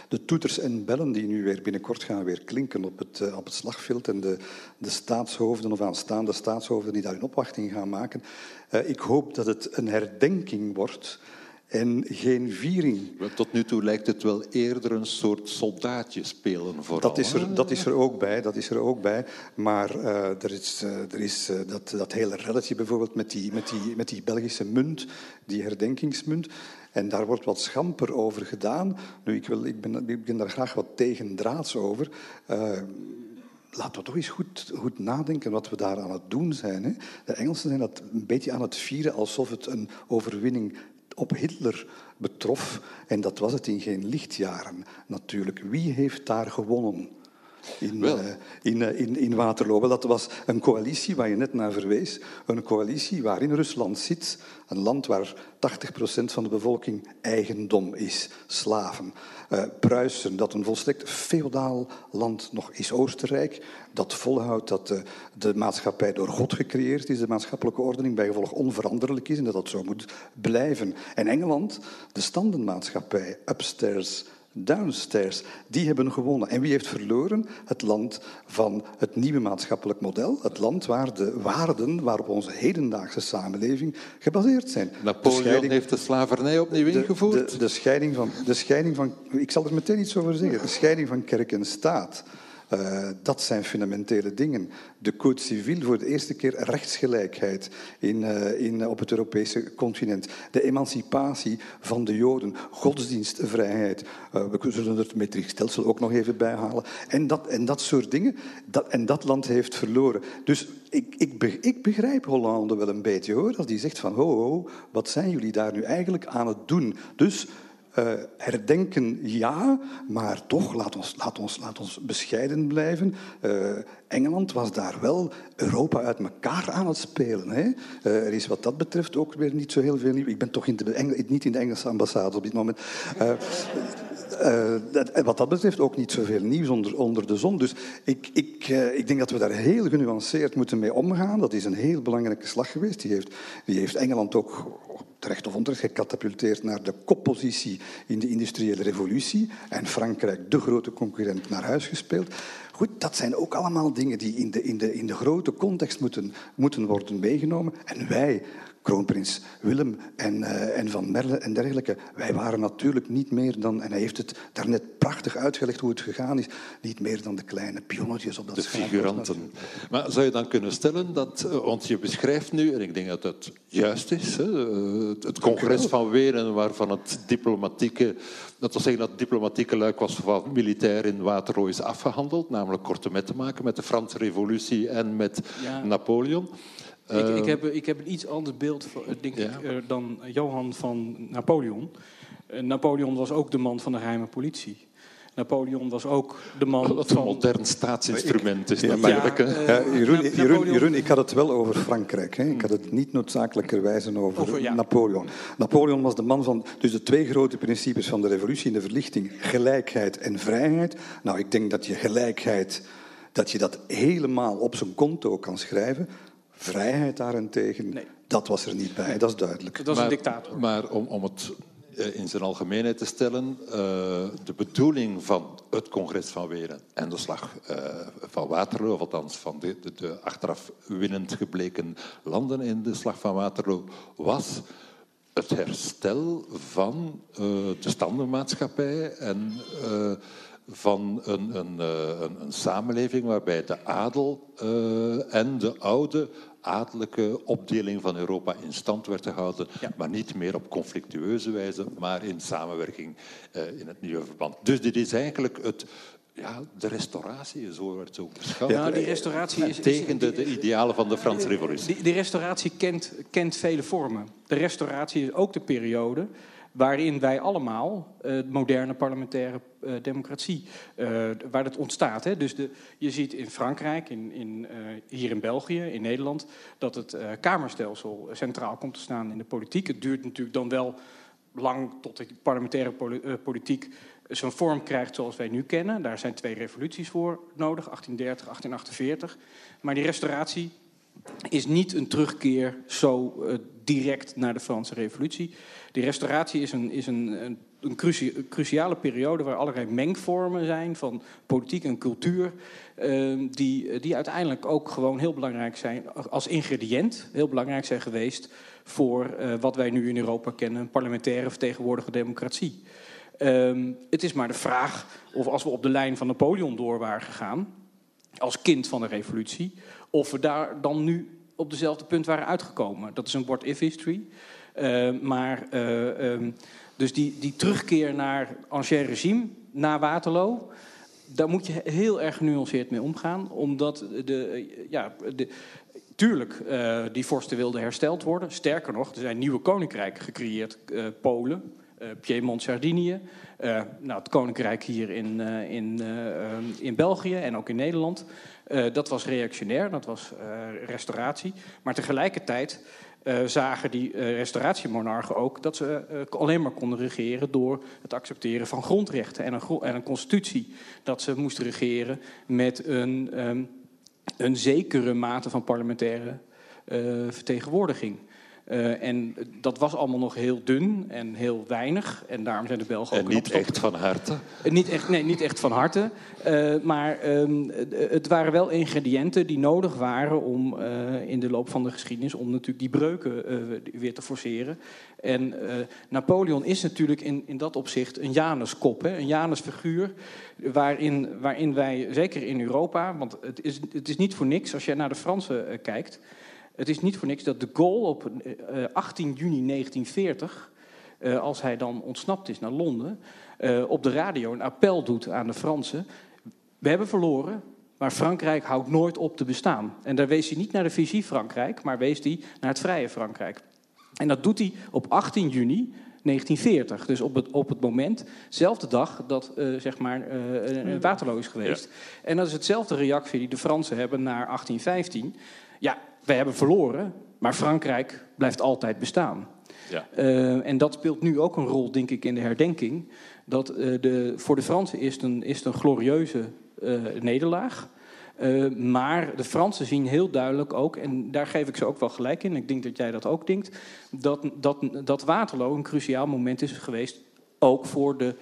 de toeters en bellen die nu weer binnenkort gaan weer klinken op het, op het slagveld. En de, de staatshoofden of aanstaande staatshoofden die daar een opwachting gaan maken. ik hoop dat het een herdenking wordt en geen viering. Tot nu toe lijkt het wel eerder een soort soldaatje spelen vooral. Dat is er, dat is er ook bij, dat is er ook bij. Maar uh, er is, uh, er is uh, dat, dat hele relletje bijvoorbeeld met die, met, die, met die Belgische munt, die herdenkingsmunt. En daar wordt wat schamper over gedaan. Nu, ik, wil, ik, ben, ik ben daar graag wat tegendraads over laten we toch eens goed, goed nadenken wat we daar aan het doen zijn. Hè? De Engelsen zijn dat een beetje aan het vieren alsof het een overwinning op Hitler betrof. En dat was het in geen lichtjaren natuurlijk. Wie heeft daar gewonnen? In, uh, in, uh, in, in Waterloo. Wel, dat was een coalitie waar je net naar verwees. Een coalitie waarin Rusland zit. Een land waar 80% van de bevolking eigendom is. Slaven. Uh, Pruisen, dat een volstrekt feodaal land nog is. Oostenrijk, dat volhoudt dat de, de maatschappij door God gecreëerd is. De maatschappelijke ordening bij gevolg onveranderlijk is en dat dat zo moet blijven. En Engeland, de standenmaatschappij, upstairs downstairs, die hebben gewonnen. En wie heeft verloren? Het land van het nieuwe maatschappelijk model. Het land waar de waarden waarop onze hedendaagse samenleving gebaseerd zijn. Napoleon heeft de slavernij opnieuw ingevoerd. De, de, de, scheiding van, de scheiding van... Ik zal er meteen iets over zeggen. De scheiding van kerk en staat. Uh, dat zijn fundamentele dingen. De Code Civil voor de eerste keer rechtsgelijkheid in, uh, in, op het Europese continent. De emancipatie van de Joden, godsdienstvrijheid. Uh, we zullen het metrisch stelsel ook nog even bijhalen. En dat, en dat soort dingen. Dat, en dat land heeft verloren. Dus ik, ik, ik begrijp Hollande wel een beetje hoor. Als die zegt van, ho, ho, wat zijn jullie daar nu eigenlijk aan het doen? Dus uh, herdenken ja, maar toch, laat ons, laat ons, laat ons bescheiden blijven. Uh, Engeland was daar wel Europa uit elkaar aan het spelen. Hè? Uh, er is wat dat betreft ook weer niet zo heel veel nieuw. Ik ben toch in de niet in de Engelse ambassade op dit moment. Dat, wat dat betreft ook niet zoveel nieuws onder, onder de zon. Dus ik, ik, ik denk dat we daar heel genuanceerd moeten mee omgaan. Dat is een heel belangrijke slag geweest. Die heeft, die heeft Engeland ook terecht of onterecht gecatapulteerd naar de koppositie in de industriële revolutie en Frankrijk, de grote concurrent, naar huis gespeeld. Goed, dat zijn ook allemaal dingen die in de, in de, in de grote context moeten, moeten worden meegenomen. En wij kroonprins Willem en, uh, en Van Merle en dergelijke. Wij waren natuurlijk niet meer dan, en hij heeft het daarnet prachtig uitgelegd hoe het gegaan is, niet meer dan de kleine pionnetjes op dat De figuranten. Maar zou je dan kunnen stellen dat, eh, want je beschrijft nu, en ik denk dat dat juist is, hè, eh, het congres van Wenen waarvan het diplomatieke, dat wil zeggen dat het diplomatieke luik was van militair in Waterloo is afgehandeld, namelijk korte met te maken met de Franse revolutie en met ja. Napoleon. Ik, ik, ehm, heb, ik heb een iets anders beeld denk ik, eh, dan Johan van Napoleon. Eh, Napoleon was ook de man van de geheime politie. Napoleon was ook de man Wat een van... modern staatsinstrument is ja, natuurlijk. Ja, uh, Jeroen, Jeroen, Jeroen, ik had het wel over Frankrijk. Hè. Ik had het niet noodzakelijkerwijze over, over ja. Napoleon. Napoleon was de man van... Dus de twee grote principes van de revolutie en de verlichting. Gelijkheid en vrijheid. Nou, ik denk dat je gelijkheid... Dat je dat helemaal op zijn konto kan schrijven. Vrijheid daarentegen, nee. dat was er niet bij, dat is duidelijk. Dat was een dictator. Maar om, om het eh, in zijn algemeenheid te stellen, uh, de bedoeling van het congres van Wenen en de slag uh, van Waterloo, of althans van de, de, de, achteraf winnend gebleken landen in de slag van Waterloo, was het herstel van uh, de standenmaatschappij en van een, een, een, een, samenleving waarbij de adel en de oude adellijke opdeling van Europa in stand werd gehouden, maar niet meer op conflictueuze wijze, maar in samenwerking uh, in het nieuwe verband. Dus dit is eigenlijk het, ja, de restauratie, zo wordt het ook beschouwd. Ja, die restauratie is, tegen de, de, idealen van de Franse revolutie. Die, die, restauratie kent, kent vele vormen. De restauratie is ook de periode waarin wij allemaal uh, moderne parlementaire democratie, uh, waar het ontstaat. Hè. Dus de, je ziet in Frankrijk, in, in, hier in België, in Nederland, dat het kamerstelsel centraal komt te staan in de politiek. Het duurt natuurlijk dan wel lang tot de parlementaire politiek zo'n vorm krijgt zoals wij nu kennen. Daar zijn twee revoluties voor nodig, 1830, 1848. Maar die restauratie is niet een terugkeer zo direct naar de Franse revolutie. Die restauratie is een, is een, een, een cruciale periode waar allerlei mengvormen zijn van politiek en cultuur. Uh, die, die uiteindelijk ook gewoon heel belangrijk zijn als ingrediënt, heel belangrijk zijn geweest voor uh, wat wij nu in Europa kennen, een parlementaire vertegenwoordigde democratie. Um, het is maar de vraag of als we op de lijn van Napoleon door waren gegaan, als kind van de revolutie, of we daar dan nu op dezelfde punt waren uitgekomen. Dat is een what-if history. Uh, maar um, dus die, die terugkeer naar ancien regime na Waterloo, daar moet je heel erg genuanceerd mee omgaan. Omdat de, ja, de, tuurlijk, uh, die vorsten wilden hersteld worden. Sterker nog, er zijn nieuwe koninkrijken gecreëerd, Polen. Uh, Piemont, Sardinië. Nou, het koninkrijk hier in, in, in België en ook in Nederland. dat was reactionair, dat was restauratie. Maar tegelijkertijd zagen die restauratiemonarchen ook dat ze alleen maar konden regeren door het accepteren van grondrechten en een, en een constitutie. Dat ze moesten regeren met een, um, een zekere mate van parlementaire vertegenwoordiging. Uh, en dat was allemaal nog heel dun en heel weinig. En daarom zijn de Belgen ook... En niet echt van harte? Uh, niet echt, nee, niet echt van harte. Uh, maar um, het waren wel ingrediënten die nodig waren om in de loop van de geschiedenis... om natuurlijk die breuken weer te forceren. En Napoleon is natuurlijk in, in dat opzicht een Januskop. Hè, een Janusfiguur waarin, waarin wij, zeker in Europa... want het is, het is niet voor niks als je naar de Fransen kijkt... Het is niet voor niks dat de Gaulle op 18 eh, juni 1940, eh, als hij dan ontsnapt is naar Londen, eh, op de radio een appel doet aan de Fransen. We hebben verloren, maar Frankrijk houdt nooit op te bestaan. En daar wees hij niet naar de visie Frankrijk, maar wees hij naar het vrije Frankrijk. En dat doet hij op 18 juni 1940. Dus op het, op het moment, dezelfde dag dat uh, zeg maar, uh, Waterloo is geweest. Ja. En dat is hetzelfde reactie die de Fransen hebben naar 1815. Ja, wij hebben verloren, maar Frankrijk blijft altijd bestaan. Ja. Uh, en dat speelt nu ook een rol, denk ik, in de herdenking. Dat uh, de, voor de Fransen is het een, is het een glorieuze uh, nederlaag. maar de Fransen zien heel duidelijk ook, en daar geef ik ze ook wel gelijk in, ik denk dat jij dat ook denkt, dat, dat, dat Waterloo een cruciaal moment is geweest, ook voor de,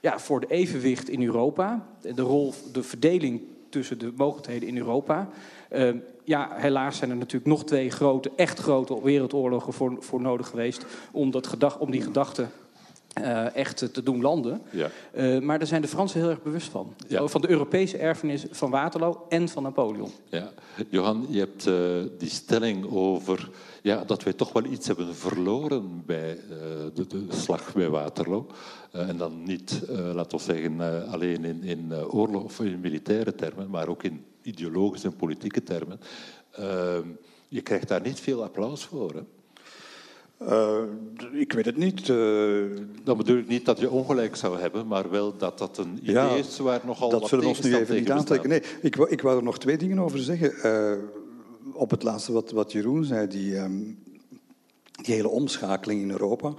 ja, voor de evenwicht in Europa, de rol, de verdeling tussen de mogelijkheden in Europa. Uh, ja, helaas zijn er natuurlijk nog twee grote, echt grote wereldoorlogen voor, voor nodig geweest om, dat gedag, om die gedachten uh, echt te doen landen. Ja. Uh, maar daar zijn de Fransen heel erg bewust van. Ja. Van de Europese erfenis van Waterloo en van Napoleon. Ja. Johan, je hebt uh, die stelling over ja, dat wij toch wel iets hebben verloren bij de, de, slag bij Waterloo. En dan niet, laten we zeggen, alleen in, in oorlog of in militaire termen, maar ook in ideologische en politieke termen. Uh, je krijgt daar niet veel applaus voor. Hè? Uh, ik weet het niet. Uh... Dan bedoel ik niet dat je ongelijk zou hebben, maar wel dat dat een idee ja, is waar nogal dat wat zullen we ons nu even niet aantrekken. Nee, ik, ik wou er nog twee dingen over zeggen. Uh, op het laatste wat, wat Jeroen zei, die, um, die hele omschakeling in Europa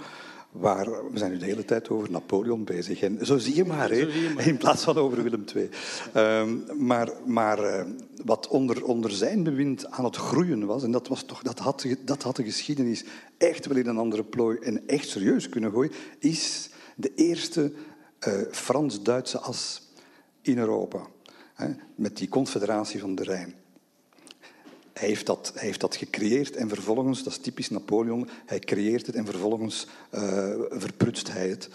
waar we zijn nu de hele tijd over Napoleon bezig. En zo zie je maar, hè, in plaats van over Willem II. Um, maar maar uh, wat onder, onder zijn bewind aan het groeien was, en dat, was toch, dat, had, dat had de geschiedenis echt wel in een andere plooi en echt serieus kunnen gooien, is de eerste uh, Frans-Duitse as in Europa. Hè, met die confederatie van de Rijn. Hij heeft, dat, hij heeft dat gecreëerd en vervolgens, dat is typisch Napoleon, hij creëert het en vervolgens uh, verprutst hij het.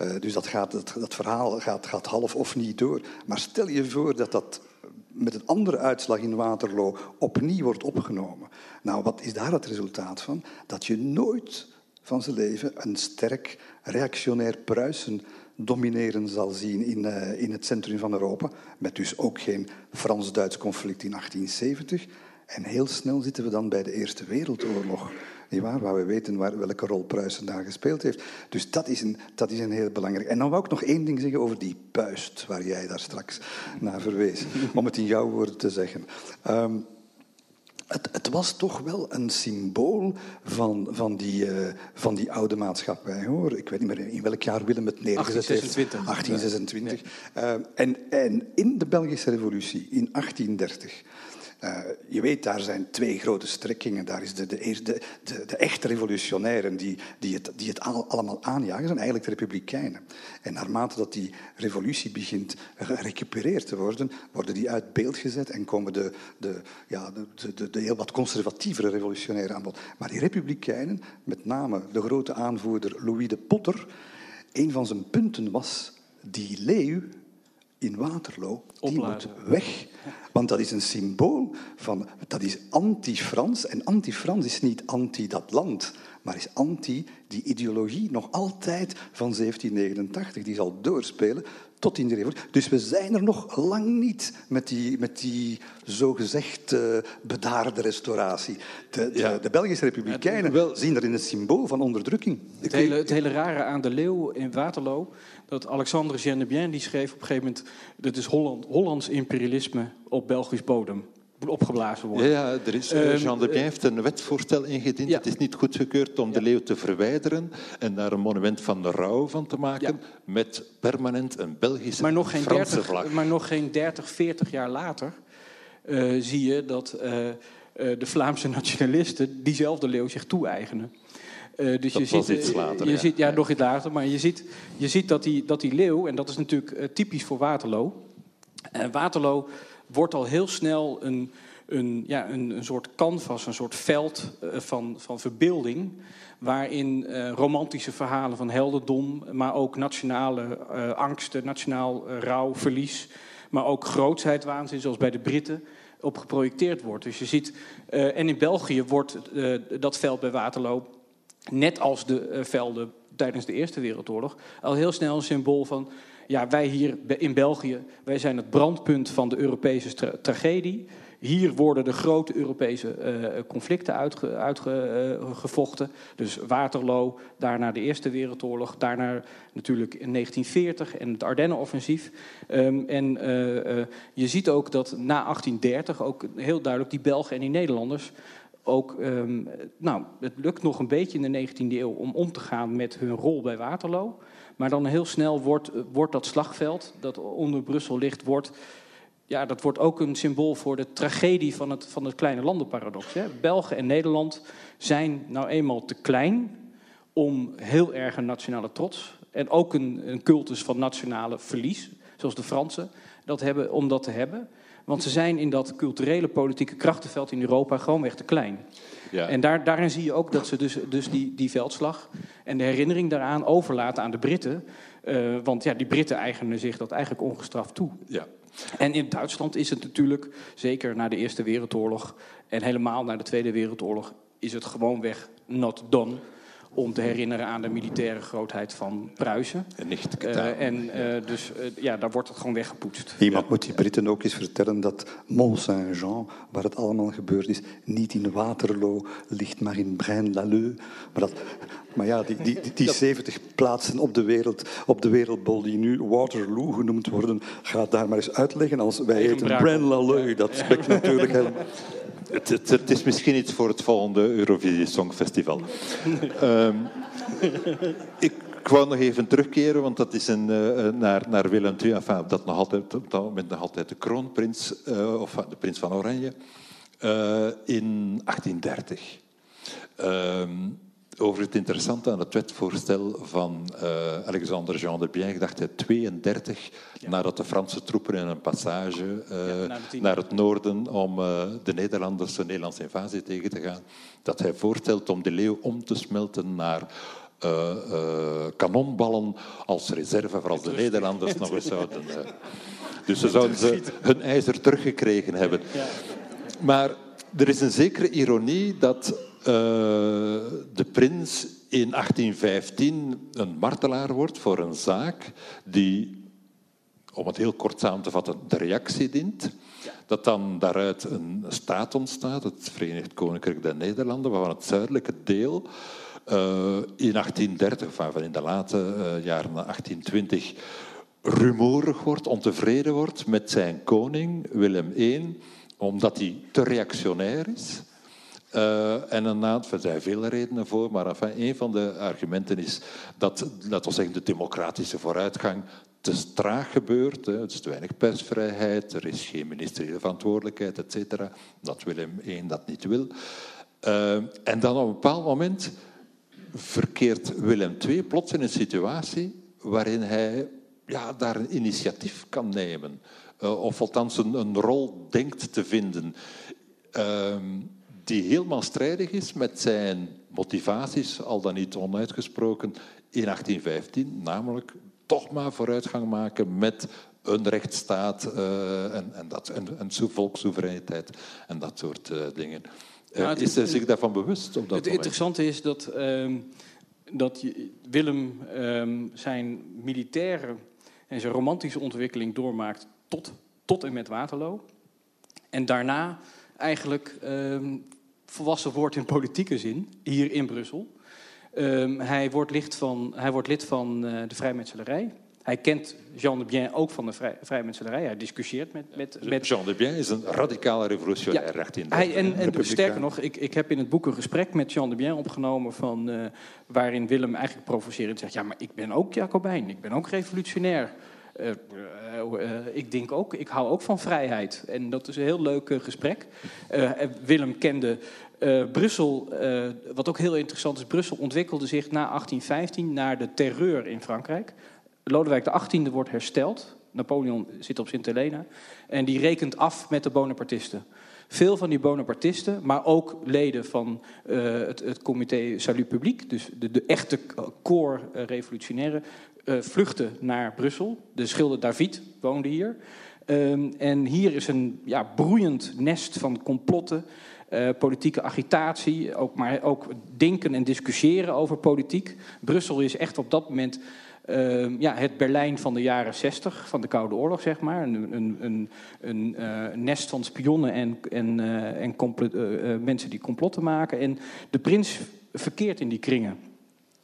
Uh, dus dat, gaat, dat, dat verhaal gaat, gaat half of niet door. Maar stel je voor dat dat met een andere uitslag in Waterloo opnieuw wordt opgenomen. Nou, wat is daar het resultaat van? Dat je nooit van zijn leven een sterk reactionair Pruisen domineren zal zien in, uh, in het centrum van Europa, met dus ook geen Frans-Duits conflict in 1870. En heel snel zitten we dan bij de Eerste Wereldoorlog. Niet waar? Waar we weten waar, welke rol Pruisen daar gespeeld heeft. Dus dat is, een, dat is een heel belangrijk. En dan wou ik nog één ding zeggen over die puist, waar jij daar straks naar verwees. *laughs* Om het in jouw woorden te zeggen. Um, het, het, was toch wel een symbool van, van, die, uh, van die oude maatschappij. Hoor. Ik weet niet meer in welk jaar Willem het neergezet 1826. heeft. 1826. Uh, en, en in de Belgische revolutie in 1830 uh, je weet, daar zijn twee grote strekkingen. Daar is de, de, de, de, echte revolutionairen die, die het, die het allemaal aanjagen, zijn eigenlijk de republikeinen. En naarmate dat die revolutie begint gerecupereerd te worden, worden die uit beeld gezet en komen de, de, ja, de, de, de heel wat conservatievere revolutionairen aan bod. Maar die republikeinen, met name de grote aanvoerder Louis de Potter, een van zijn punten was die leeuw in Waterloo, die moet weg. Want dat is een symbool van, dat is anti-Frans. En anti-Frans is niet anti dat land, maar is anti die ideologie nog altijd van 1789. Die zal doorspelen tot in de revolutie. Dus we zijn er nog lang niet met die, met die zogezegd uh, bedaarde restauratie. De, de, de Belgische Republikeinen zien erin een symbool van onderdrukking. Het hele, het hele rare aan de leeuw in Waterloo dat Alexandre Genebien die schreef op een gegeven moment... dat is Holland, Hollands imperialisme op Belgisch bodem opgeblazen worden. Ja, er is, uh, Jean de Bien heeft een wetvoorstel ingediend. Ja. Het is niet goedgekeurd om de leeuw te verwijderen en daar een monument van de rouw van te maken met permanent een Belgische maar nog geen Franse 30, vlag. Maar nog geen 30, 40 jaar later uh, zie je dat uh, de Vlaamse nationalisten diezelfde leeuw zich toe-eigenen. Uh, dus dat je was ziet, iets later. Je ja. Ziet, ja, nog iets later. Maar je ziet, je ziet dat, die, dat die leeuw, en dat is natuurlijk typisch voor Waterloo. Uh, Waterloo wordt al heel snel een, een, ja, een, een soort canvas, een soort veld van, van verbeelding. Waarin romantische verhalen van heldendom, maar ook nationale angsten, nationaal rouw, verlies. Maar ook grootsheidwaanzin, zoals bij de Britten op geprojecteerd wordt. Dus je ziet, en in België wordt dat veld bij Waterloo net als de uh, velden tijdens de Eerste Wereldoorlog, al heel snel een symbool van, ja, wij hier in België, wij zijn het brandpunt van de Europese tra tragedie. Hier worden de grote Europese uh, conflicten uitgevochten. Uit dus Waterloo, daarna de Eerste Wereldoorlog, daarna natuurlijk in 1940 en het Ardennenoffensief. Um, en uh, je ziet ook dat na 1830 ook heel duidelijk die Belgen en die Nederlanders ook, um, nou, het lukt nog een beetje in de 19e eeuw om om te gaan met hun rol bij Waterloo. Maar dan heel snel wordt, wordt dat slagveld dat onder Brussel ligt, wordt, ja, dat wordt ook een symbool voor de tragedie van het, van het kleine landenparadox. Hè. België en Nederland zijn nou eenmaal te klein om heel erg een nationale trots en ook een, een cultus van nationale verlies, zoals de Fransen dat hebben, om dat te hebben. Want ze zijn in dat culturele politieke krachtenveld in Europa gewoonweg te klein. Ja. En daar, daarin zie je ook dat ze dus, dus die, die veldslag en de herinnering daaraan overlaten aan de Britten. Uh, want ja, die Britten eigenen zich dat eigenlijk ongestraft toe. Ja. En in Duitsland is het natuurlijk, zeker na de Eerste Wereldoorlog en helemaal na de Tweede Wereldoorlog, is het gewoonweg not done om te herinneren aan de militaire grootheid van Pruisen. En niet uh, En uh, dus uh, ja, daar wordt het gewoon weggepoetst. Iemand ja. moet die Britten ook eens vertellen dat Mont Saint-Jean, waar het allemaal gebeurd is, niet in Waterloo ligt, maar in Braine-l'Alleud. Maar, dat, maar ja, die, die, die, die 70 plaatsen op de, wereld, op de wereldbol die nu Waterloo genoemd worden, gaat daar maar eens uitleggen als wij heten Braine-l'Alleud. Dat spreekt natuurlijk helemaal... *laughs* Het, het, het, is misschien iets voor het volgende Eurovisie Songfestival. um, *laughs* ik, ik wou nog even terugkeren, want dat is een, uh, naar, naar Willem II, enfin, dat nog altijd, op dat moment nog altijd de kroonprins, uh, of de prins van Oranje, uh, in 1830. Over het interessante aan het wetvoorstel van uh, Alexander Jean de Bien, dacht hij 32, ja. nadat de Franse troepen in een passage uh, ja, naar het noorden om uh, de Nederlanders, de Nederlandse invasie tegen te gaan, dat hij voorstelt om de leeuw om te smelten naar kanonballen als reserve voor als de Nederlanders nog eens zouden. *laughs* dus ze zouden ze hun ijzer teruggekregen hebben. Maar er is een zekere ironie dat de prins in 1815 een martelaar wordt voor een zaak die, om het heel kort samen te vatten, de reactie dient. Dat dan daaruit een staat ontstaat, het Verenigd Koninkrijk der Nederlanden, waarvan het zuidelijke deel uh, in 1830, van in de late uh, jaren 1820, rumoerig wordt, ontevreden wordt met zijn koning Willem I, omdat hij te reactionair is. Uh, en een er zijn vele redenen voor, maar een van de argumenten is dat, laten we zeggen, de democratische vooruitgang te traag gebeurt. Hè. Het is te weinig persvrijheid, er is geen ministeriële verantwoordelijkheid, et cetera. Dat Willem I dat niet wil. Uh, en dan op een bepaald moment verkeert Willem II plots in een situatie waarin hij ja, daar een initiatief kan nemen. Uh, of althans een, een, rol denkt te vinden. Uh, die helemaal strijdig is met zijn motivaties, al dan niet onuitgesproken, in 1815, namelijk toch maar vooruitgang maken met een rechtsstaat uh, en, en, dat, en, en volkssoevereiniteit en dat soort uh, dingen. Uh, het, is hij zich daarvan bewust? Op dat het interessante is dat, uh, dat Willem ehm, zijn militaire en zijn romantische ontwikkeling doormaakt tot, tot en met Waterloo. En daarna eigenlijk ehm, volwassen wordt in politieke zin, hier in Brussel. Um, hij, wordt lid van, hij wordt lid van uh, de vrijmetselarij. Hij kent Jean de Bien ook van de vrij, vrijmetselarij. Hij discussieert met, met, met... Jean de Bien is een radicale revolutionair ja, in hij, en, en sterker nog, ik, ik heb in het boek een gesprek met Jean de Bien opgenomen... Van, uh, waarin Willem eigenlijk provocerend zegt... ja, maar ik ben ook Jacobijn, ik ben ook revolutionair. Uh, uh, ik denk ook, ik hou ook van vrijheid. En dat is een heel leuk gesprek. Willem kende Brussel, wat ook heel interessant is, Brussel ontwikkelde zich na 1815 naar de terreur in Frankrijk. Lodewijk XVIII wordt hersteld. Napoleon zit op Sint Helena. En die rekent af met de Bonapartisten. Veel van die Bonapartisten, maar ook leden van het, het comité Salut Public, dus de, de echte core revolutionairen, uh, vluchten naar Brussel. De schilder David woonde hier. Um, en hier is een ja, broeiend nest van complotten, uh, politieke agitatie, ook, maar ook denken en discussiëren over politiek. Brussel is echt op dat moment uh, ja, het Berlijn van de jaren 60, van de Koude Oorlog, zeg maar. Een, een, een, een uh, nest van spionnen en, en, en mensen die complotten maken. En de prins verkeert in die kringen.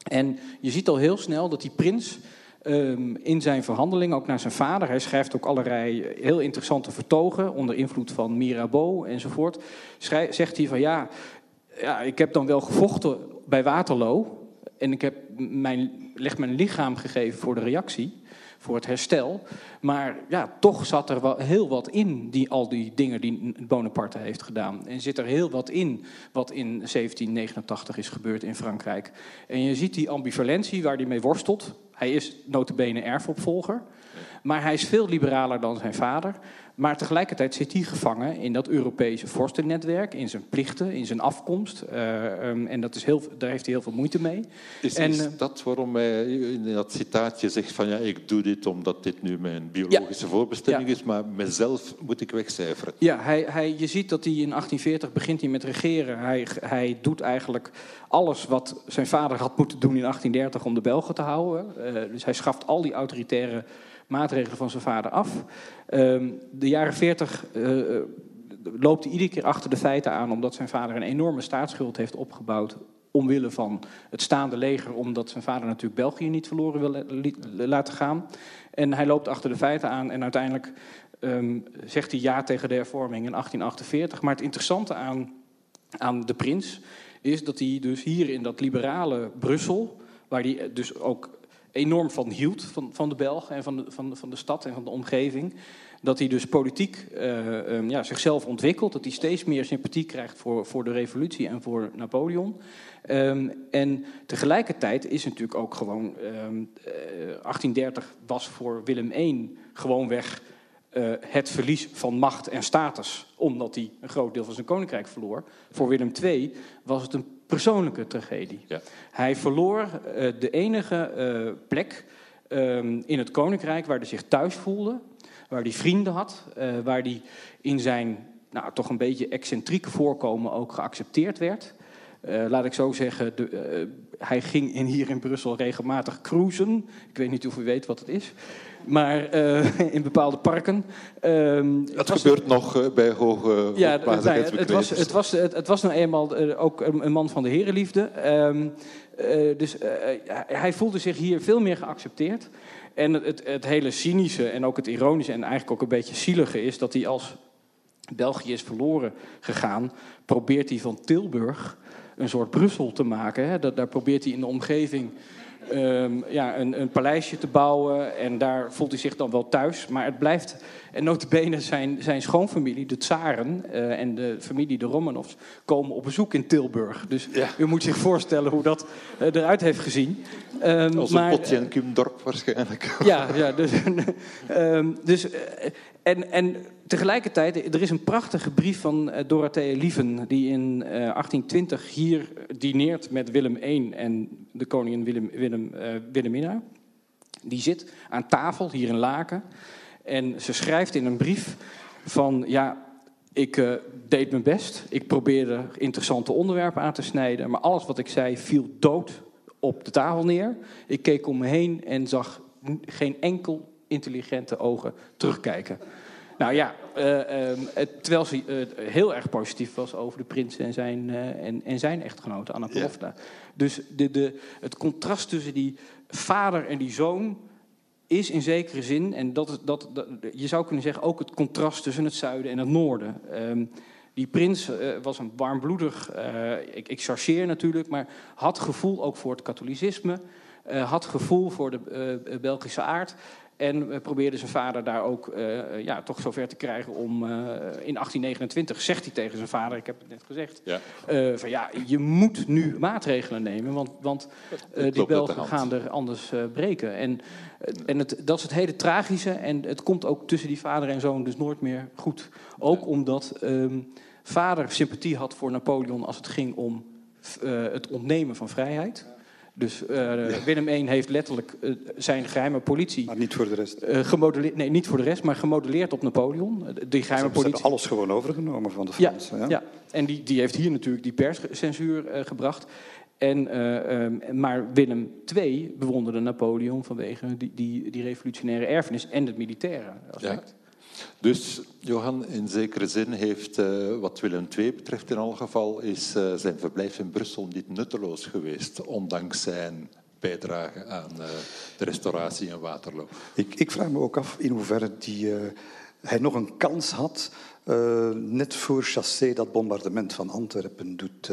En je ziet al heel snel dat die prins um, in zijn verhandelingen, ook naar zijn vader, hij schrijft ook allerlei heel interessante vertogen onder invloed van Mirabeau enzovoort. Schrijf, zegt hij van ja, ja, ik heb dan wel gevochten bij Waterloo en ik heb mijn, leg mijn lichaam gegeven voor de reactie, voor het herstel. Maar ja, toch zat er wel heel wat in, die, al die dingen die Bonaparte heeft gedaan. En zit er heel wat in wat in 1789 is gebeurd in Frankrijk. En je ziet die ambivalentie waar hij mee worstelt. Hij is notabene erfopvolger. Maar hij is veel liberaler dan zijn vader. Maar tegelijkertijd zit hij gevangen in dat Europese vorstennetwerk, in zijn plichten, in zijn afkomst. Uh, um, en dat is heel, daar heeft hij heel veel moeite mee. Is, en, is dat waarom hij in dat citaatje zegt van ja, ik doe dit omdat dit nu mijn biologische ja, voorbestemming ja. is, maar mezelf moet ik wegcijferen? Ja, hij, hij, je ziet dat hij in 1840 begint hij met regeren. Hij, hij doet eigenlijk alles wat zijn vader had moeten doen in 1830 om de Belgen te houden. Uh, dus hij schaft al die autoritaire maatregelen van zijn vader af. Um, de jaren 40 uh, eh, loopt hij iedere keer achter de feiten aan, omdat zijn vader een enorme staatsschuld heeft opgebouwd omwille van het staande leger, omdat zijn vader natuurlijk België niet verloren wil laten gaan. En hij loopt achter de feiten aan en uiteindelijk um, zegt hij ja tegen de hervorming in 1848. Maar het interessante aan, aan de prins is dat hij dus hier in dat liberale Brussel, waar hij dus ook enorm van hield, van, van de Belgen en van de, van, van de stad en van de omgeving. Dat hij dus politiek uh, ja, zichzelf ontwikkelt, dat hij steeds meer sympathie krijgt voor, voor de revolutie en voor Napoleon. Um, en tegelijkertijd is natuurlijk ook gewoon, um, uh, 1830 was voor Willem I gewoonweg uh, het verlies van macht en status, omdat hij een groot deel van zijn koninkrijk verloor. Voor Willem II was het een persoonlijke tragedie. Ja. Hij verloor uh, de enige uh, plek um, in het koninkrijk waar hij zich thuis voelde, waar hij vrienden had, uh, waar hij in zijn nou, toch een beetje excentrieke voorkomen ook geaccepteerd werd. Laat ik zo zeggen, de, hij ging in, hier in Brussel regelmatig cruisen. Ik weet niet of u weet wat het is. Maar uh, *laughs* in bepaalde parken. Dat gebeurt nog bij hoge ja, het, het, was, het, was, het, het, was nou eenmaal ook een, een, man van de herenliefde. Um, dus hij voelde zich hier veel meer geaccepteerd. En het, het, hele cynische en ook het ironische en eigenlijk ook een beetje zielige is dat hij als België is verloren gegaan, probeert hij van Tilburg een soort Brussel te maken. Hè. Dat, daar probeert hij in de omgeving um, ja, een, een, paleisje te bouwen. En daar voelt hij zich dan wel thuis. Maar het blijft, en notabene zijn, zijn schoonfamilie, de Tsaren uh, en de familie de Romanovs, komen op bezoek in Tilburg. Dus ja. u moet zich voorstellen hoe dat uh, eruit heeft gezien. Um, Als een potje in Kumdorp waarschijnlijk. Ja, ja dus, um, *laughs* dus uh, en, en tegelijkertijd, er is een prachtige brief van uh, Dorothea Lieven... die in uh, 1820 hier dineert met Willem I en de koningin Willem, Willem, uh, Wilhelmina. Die zit aan tafel hier in Laken. En ze schrijft in een brief van... ja, ik deed mijn best. Ik probeerde interessante onderwerpen aan te snijden. Maar alles wat ik zei viel dood op de tafel neer. Ik keek om me heen en zag geen enkel intelligente ogen terugkijken. Nou ja, uh, um, terwijl ze uh, heel erg positief was over de prins en zijn, uh, en, en, zijn echtgenote Anna Plovna. Ja. Dus de, de, het contrast tussen die vader en die zoon is in zekere zin, en dat, dat, dat, je zou kunnen zeggen ook het contrast tussen het zuiden en het noorden. Um, die prins was een warmbloedig, ik, ik chargeer natuurlijk, maar had gevoel ook voor het katholicisme, had gevoel voor de Belgische aard. En we probeerden zijn vader daar ook uh, ja, toch zover te krijgen om uh, in 1829 zegt hij tegen zijn vader, ik heb het net gezegd, ja. Uh, van ja, je moet nu maatregelen nemen, want, want die Belgen gaan er anders breken. En, en het, dat is het hele tragische en het komt ook tussen die vader en zoon dus nooit meer goed. Ook omdat um, vader sympathie had voor Napoleon als het ging om het ontnemen van vrijheid. Dus uh, ja. Willem I heeft letterlijk uh, zijn geheime politie. Maar niet voor de rest. Uh, gemodelleerd, nee, niet voor de rest, maar gemodelleerd op Napoleon. Die geheime ze, politie. Ze alles gewoon overgenomen van de Fransen. Ja, ja. ja. en die, die heeft hier natuurlijk die perscensuur gebracht. En, um, maar Willem II bewonderde Napoleon vanwege die, die, die revolutionaire erfenis en het militaire aspect. Dus Johan, in zekere zin heeft, uh, wat Willem II betreft in alle geval, is uh, zijn verblijf in Brussel niet nutteloos geweest, ondanks zijn bijdrage aan uh, de restauratie in Waterloo. Ik, ik, vraag me ook af in hoeverre die, hij nog een kans had net voor Chassé dat bombardement van Antwerpen doet.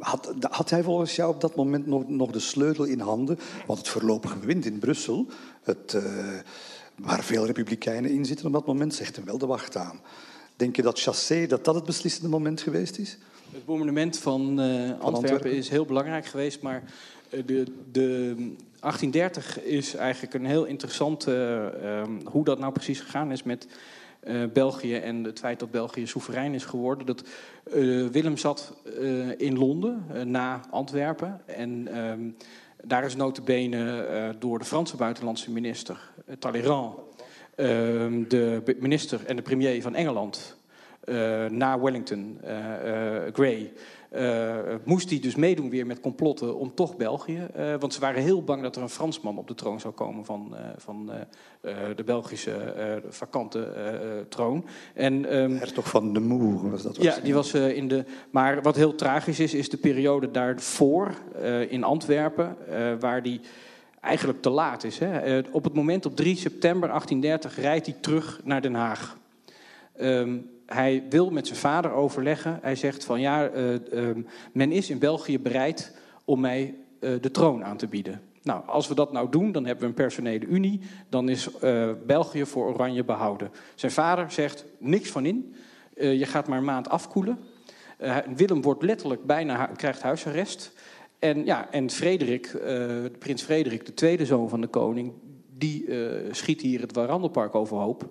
Had, had, hij volgens jou op dat moment nog, nog, de sleutel in handen? Want het voorlopige bewind in Brussel, het, waar veel republikeinen in zitten op dat moment, zegt hem wel de wacht aan. Denk je dat Chassé dat dat het beslissende moment geweest is? Het bombardement van, Antwerpen, Antwerpen is heel belangrijk geweest, maar de, de 1830 is eigenlijk een heel interessant uh, hoe dat nou precies gegaan is met uh, België en het feit dat België soeverein is geworden. Dat, Willem zat in Londen na Antwerpen en um, daar is notabene door de Franse buitenlandse minister Talleyrand ehm, de minister en de premier van Engeland na Wellington, Grey uh, moest hij dus meedoen weer met complotten om toch België. Uh, want ze waren heel bang dat er een Fransman op de troon zou komen van, uh, van de Belgische vakante troon. En, um, Hertog van de Moer was dat? Was ja, die was in de. Maar wat heel tragisch is, is de periode daarvoor in Antwerpen, waar die eigenlijk te laat is. Hè. op het moment op 3 september 1830 rijdt hij terug naar Den Haag. Um, hij wil met zijn vader overleggen. Hij zegt van ja, uh, uh, men is in België bereid om mij uh, de troon aan te bieden. Nou, als we dat nou doen, dan hebben we een personele unie. Dan is België voor Oranje behouden. Zijn vader zegt niks van in. je gaat maar een maand afkoelen. Willem wordt letterlijk bijna krijgt huisarrest. En, ja, en Frederik, prins Frederik, de tweede zoon van de koning, die schiet hier het Warandelpark overhoop.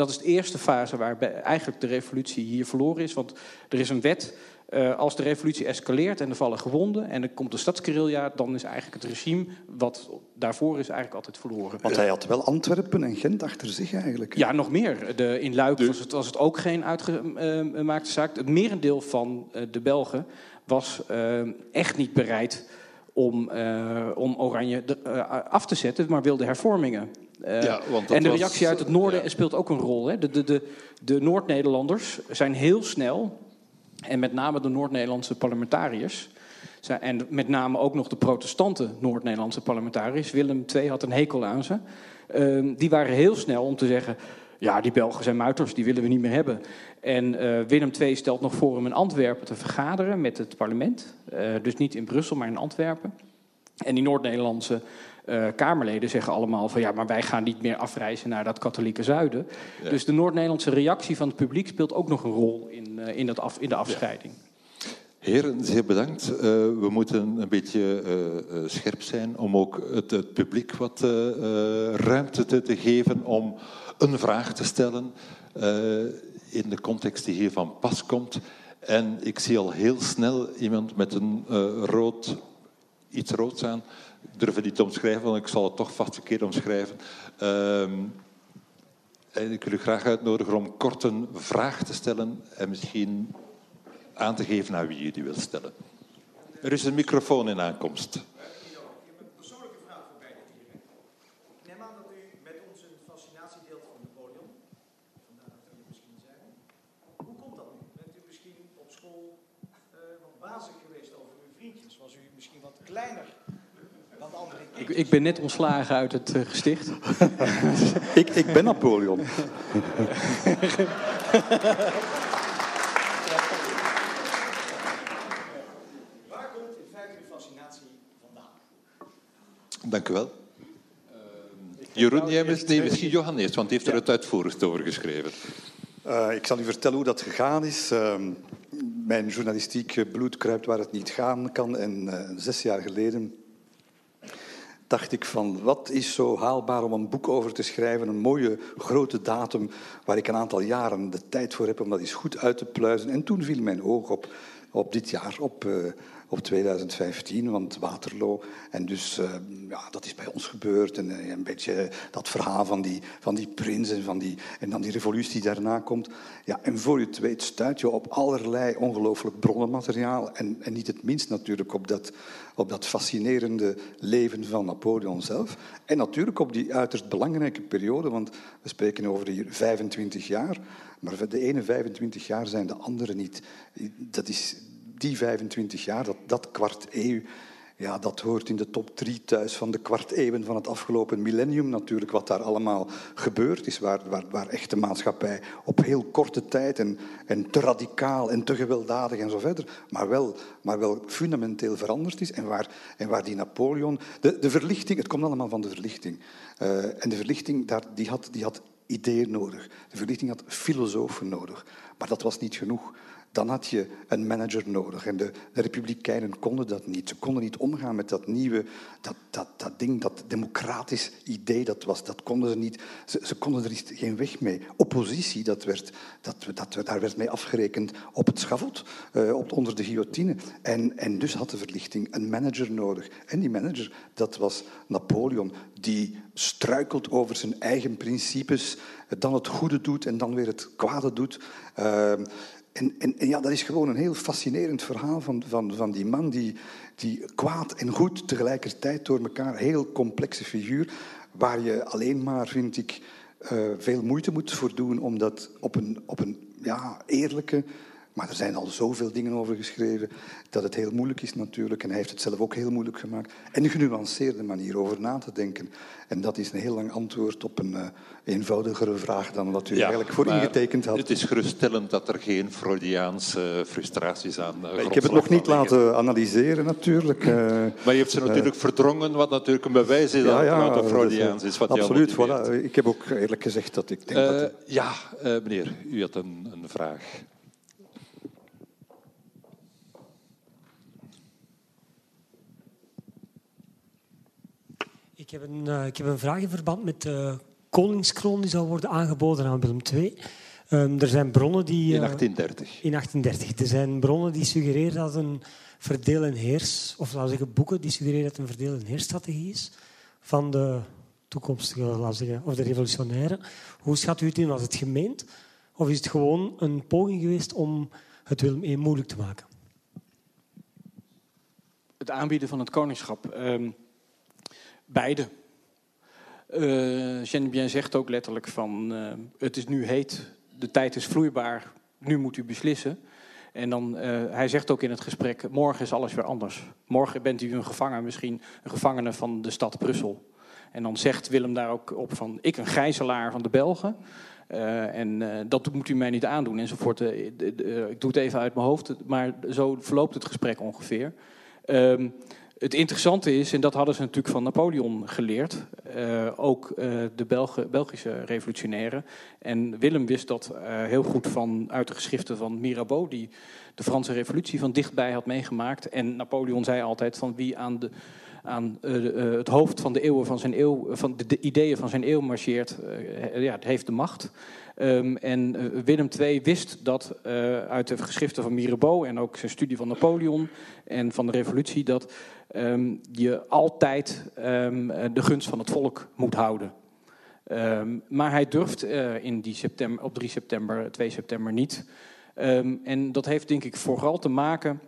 Dat is de eerste fase waar eigenlijk de revolutie hier verloren is. Want er is een wet Uh, als de revolutie escaleert en er vallen gewonden en er komt de stadsguerrilla, dan is eigenlijk het regime wat daarvoor is eigenlijk altijd verloren. Want hij had wel Antwerpen en Gent achter zich eigenlijk. Ja, nog meer. De, in Luik was, het, was het ook geen uitgemaakte zaak. Het merendeel van de Belgen was echt niet bereid om, om Oranje af te zetten, maar wilde hervormingen. Uh, ja, en de reactie uit het noorden speelt ook een rol. Hè. De, de, de, de Noord-Nederlanders zijn heel snel, en met name de Noord-Nederlandse parlementariërs, en met name ook nog de protestante Noord-Nederlandse parlementariërs, Willem II had een hekel aan ze, uh, die waren heel snel om te zeggen, ja, die Belgen zijn muiters, die willen we niet meer hebben. En uh, Willem II stelt nog voor om in Antwerpen te vergaderen met het parlement. Dus niet in Brussel, maar in Antwerpen. En die Noord-Nederlandse uh, Kamerleden zeggen allemaal van ja, maar wij gaan niet meer afreizen naar dat katholieke zuiden. Dus de Noord-Nederlandse reactie van het publiek speelt ook nog een rol in, uh, in, dat af, in de afscheiding. Heren, zeer bedankt. Uh, we moeten een beetje scherp zijn om ook het, het publiek wat ruimte te, te, geven om een vraag te stellen in de context die hier van pas komt. En ik zie al heel snel iemand met een rood, iets roods aan. Ik durf het niet te omschrijven, want ik zal het toch vast een keer omschrijven. Um, en ik wil u graag uitnodigen om kort een vraag te stellen en misschien aan te geven aan wie u die wil stellen. Er is een microfoon in aankomst. Ik, ben net ontslagen uit het uh, gesticht. *laughs* ik, ik ben Napoleon. *laughs* Waar komt in feite uw fascinatie vandaan? Dank u wel. Uh, Jeroen, jij bent, nee, misschien Johan eerst, want die heeft er het uitvoerig over geschreven. Uh, ik zal u vertellen hoe dat gegaan is. Uh, mijn journalistiek bloed kruipt waar het niet gaan kan. En uh, zes jaar geleden dacht ik van wat is zo haalbaar om een boek over te schrijven, een mooie grote datum waar ik een aantal jaren de tijd voor heb om dat eens goed uit te pluizen. En toen viel mijn oog op, op dit jaar, op, uh, op 2015, want Waterloo. En dus uh, ja, dat is bij ons gebeurd. En uh, een beetje dat verhaal van die, van die prins en, van die, en dan die revolutie die daarna komt. Ja, en voor je het weet stuit je op allerlei ongelooflijk bronnenmateriaal. En, en niet het minst natuurlijk op dat, op dat fascinerende leven van Napoleon zelf. En natuurlijk op die uiterst belangrijke periode, want we spreken over de 25 jaar. Maar de ene 25 jaar zijn de andere niet. Dat is die 25 jaar, dat, dat kwart eeuw, ja, dat hoort in de top drie thuis van de kwart eeuwen van het afgelopen millennium natuurlijk, wat daar allemaal gebeurd is, waar, waar, waar echt de maatschappij op heel korte tijd en, en te radicaal en te gewelddadig en zo verder, maar wel, maar wel fundamenteel veranderd is en waar, en waar die Napoleon... De, de verlichting, het komt allemaal van de verlichting. Uh, en de verlichting, daar, die, had, die had ideeën nodig. De verlichting had filosofen nodig. Maar dat was niet genoeg dan had je een manager nodig. En de, de, republikeinen konden dat niet. Ze konden niet omgaan met dat nieuwe, dat, dat, dat ding, dat democratisch idee dat was. Dat konden ze niet. Ze, konden er geen weg mee. Oppositie, dat werd, dat, dat, daar werd mee afgerekend op het schavot, uh, op, onder de guillotine. En, en dus had de verlichting een manager nodig. En die manager, dat was Napoleon, die struikelt over zijn eigen principes, dan het goede doet en dan weer het kwade doet. Uh, en, en, ja, dat is gewoon een heel fascinerend verhaal van, van, van die man, die, die kwaad en goed tegelijkertijd door elkaar, heel complexe figuur, waar je alleen maar, vind ik, uh, veel moeite moet voor doen om dat op een, op een ja, eerlijke, maar er zijn al zoveel dingen over geschreven dat het heel moeilijk is natuurlijk. En hij heeft het zelf ook heel moeilijk gemaakt. En een genuanceerde manier over na te denken. En dat is een heel lang antwoord op een uh, eenvoudigere vraag dan wat u eigenlijk voor ingetekend had. Het is geruststellend dat er geen Freudiaanse frustraties aan uh, Ik heb het nog niet laten analyseren natuurlijk. Uh, *laughs* maar je hebt ze natuurlijk verdrongen, wat natuurlijk een bewijs is ja, dat het Freudiaans is. Wat absoluut, voilà. Ik heb ook eerlijk gezegd dat ik denk dat... Ja, meneer, u had een, een vraag. Ik heb, een, uh, ik heb een vraag in verband met de koningskroon die zal worden aangeboden aan Willem II. Um, er zijn bronnen die... in 1830. in 1830. Er zijn bronnen die suggereren dat een verdeel- en heers... Of laten we zeggen, boeken die suggereren dat een verdeel- en heersstrategie is van de toekomstige, laten we zeggen, of de revolutionaire. Hoe schat u het in? Was het gemeend? Of is het gewoon een poging geweest om het Willem I moeilijk te maken? Het aanbieden van het koningschap. Um, beide. Uh, Jean zegt ook letterlijk van uh, het is nu heet, de tijd is vloeibaar, nu moet u beslissen. En dan, uh, hij zegt ook in het gesprek, morgen is alles weer anders. Morgen bent u een gevangen, misschien een gevangene van de stad Brussel. En dan zegt Willem daar ook op van, ik een gijzelaar van de Belgen. En dat moet u mij niet aandoen enzovoort. Ik doe het even uit mijn hoofd, maar zo verloopt het gesprek ongeveer. Um, het interessante is, en dat hadden ze natuurlijk van Napoleon geleerd, uh, ook uh, de Belgische revolutionairen. En Willem wist dat uh, heel goed van, uit de geschriften van Mirabeau, die de Franse revolutie van dichtbij had meegemaakt. En Napoleon zei altijd van wie aan, de, aan het hoofd van de eeuwen van zijn eeuw, van de, de ideeën van zijn eeuw marcheert, ja, heeft de macht. Um, en uh, Willem II wist dat uh, uit de geschriften van Mirabeau en ook zijn studie van Napoleon en van de revolutie, dat um, je altijd um, de gunst van het volk moet houden. maar hij durft in die september, op 3 september, 2 september niet. en dat heeft denk ik vooral te maken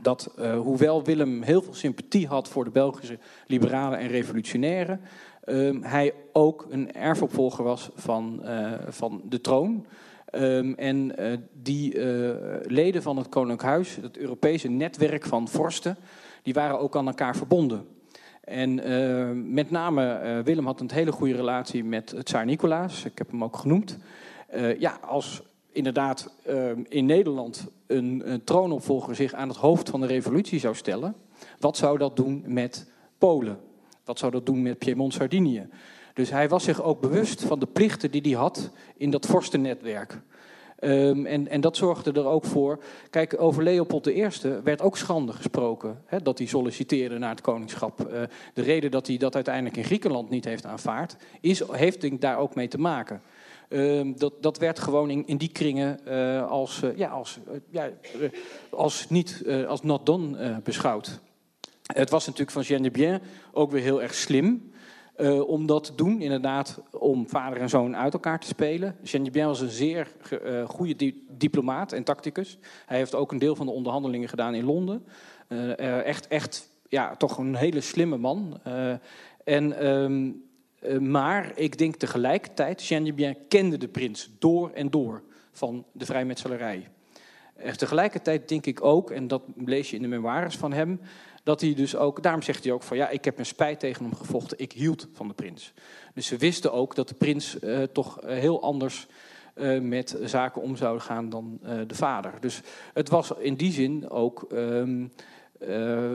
dat, hoewel Willem heel veel sympathie had voor de Belgische liberalen en revolutionairen, um, hij ook een erfopvolger was van, uh, van de troon. Um, en uh, die uh, leden van het Koninklijk Huis, het Europese netwerk van vorsten, die waren ook aan elkaar verbonden. En met name Willem had een hele goede relatie met Tsar Nicolaas, ik heb hem ook genoemd. ja, als inderdaad in Nederland een troonopvolger zich aan het hoofd van de revolutie zou stellen, wat zou dat doen met Polen? Wat zou dat doen met Piemont-Sardinië? Dus hij was zich ook bewust van de plichten die hij had in dat vorstennetwerk. Um, en, en, dat zorgde er ook voor. Kijk, over Leopold I werd ook schande gesproken. Hè, dat hij solliciteerde naar het koningschap. Uh, de reden dat hij dat uiteindelijk in Griekenland niet heeft aanvaard, is, heeft denk daar ook mee te maken. Um, dat, dat werd gewoon in, die kringen uh, als, uh, ja, als, ja, als, niet, als not done beschouwd. Het was natuurlijk van Jean de Bien ook weer heel erg slim uh, om dat te doen. Inderdaad, om vader en zoon uit elkaar te spelen. Jean Bien was een zeer uh, goede di diplomaat en tacticus. Hij heeft ook een deel van de onderhandelingen gedaan in Londen. Uh, echt, echt, ja, toch een hele slimme man. en, um, maar ik denk tegelijkertijd, Jean Bien kende de prins door en door van de vrijmetselarij. tegelijkertijd denk ik ook, en dat lees je in de memoires van hem dat hij dus ook, daarom zegt hij ook van ja, ik heb mijn spijt tegen hem gevochten, ik hield van de prins. Dus ze wisten ook dat de prins uh, toch eh, heel anders uh, met zaken om zou gaan dan de vader. Dus het was in die zin ook, um,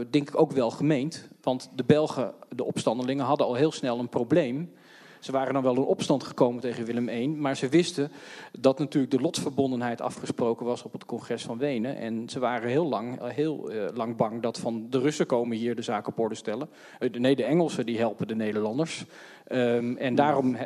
denk ik ook wel gemeend. Want de Belgen, de opstandelingen, hadden al heel snel een probleem. Ze waren dan wel in opstand gekomen tegen Willem I, maar ze wisten dat natuurlijk de lotsverbondenheid afgesproken was op het congres van Wenen. En ze waren heel lang, eh, heel uh, lang bang dat van de Russen komen hier de zaak op orde stellen. Uh, nee, de Engelsen die helpen de Nederlanders. Um, en daarom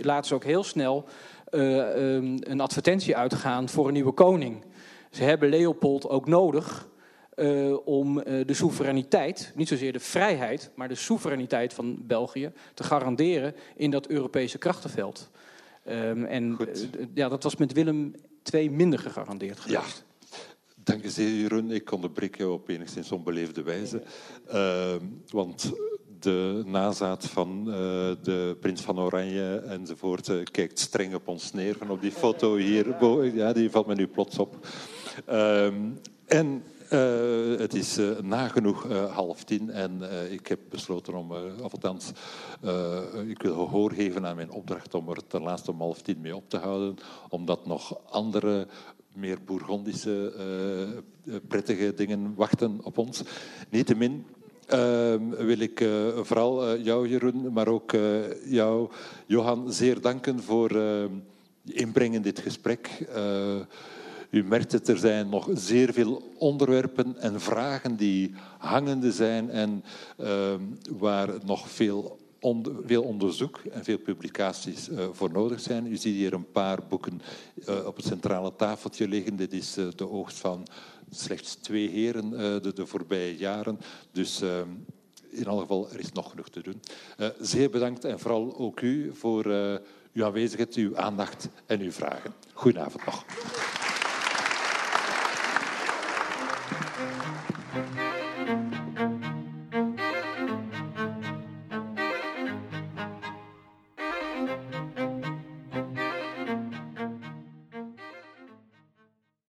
laten ze ook heel snel uh, um, een advertentie uitgaan voor een nieuwe koning. Ze hebben Leopold ook nodig uh, om uh, de soevereiniteit, niet zozeer de vrijheid, maar de soevereiniteit van België te garanderen in dat Europese krachtenveld. Um, en uh, ja, dat was met Willem II minder gegarandeerd geweest. Ja. Dank je zeer, Jeroen. Ik onderbreek jou op enigszins onbeleefde wijze. Ehm, want de nazaat van uh, de prins van Oranje enzovoort uh, kijkt streng op ons neer van op die foto hier. Ja, die valt me nu plots op. Um, en uh, het is uh, nagenoeg uh, half tien en ik heb besloten om, of althans, ik wil gehoor geven aan mijn opdracht om er ten laatste om half tien mee op te houden, omdat nog andere meer bourgondische prettige dingen wachten op ons. Niettemin ehm, wil ik vooral jou, Jeroen, maar ook jou, Johan, zeer danken voor je inbreng in dit gesprek. U merkt het, er zijn nog zeer veel onderwerpen en vragen die hangende zijn en uh, waar nog veel onderzoek en veel publicaties uh, voor nodig zijn. U ziet hier een paar boeken uh, op het centrale tafeltje liggen. Dit is uh, de oogst van slechts twee heren de, de, voorbije jaren. Dus ehm, in alle geval, er is nog genoeg te doen. zeer bedankt en vooral ook u voor uw aanwezigheid, uw aandacht en uw vragen. Goedenavond nog. Thank you.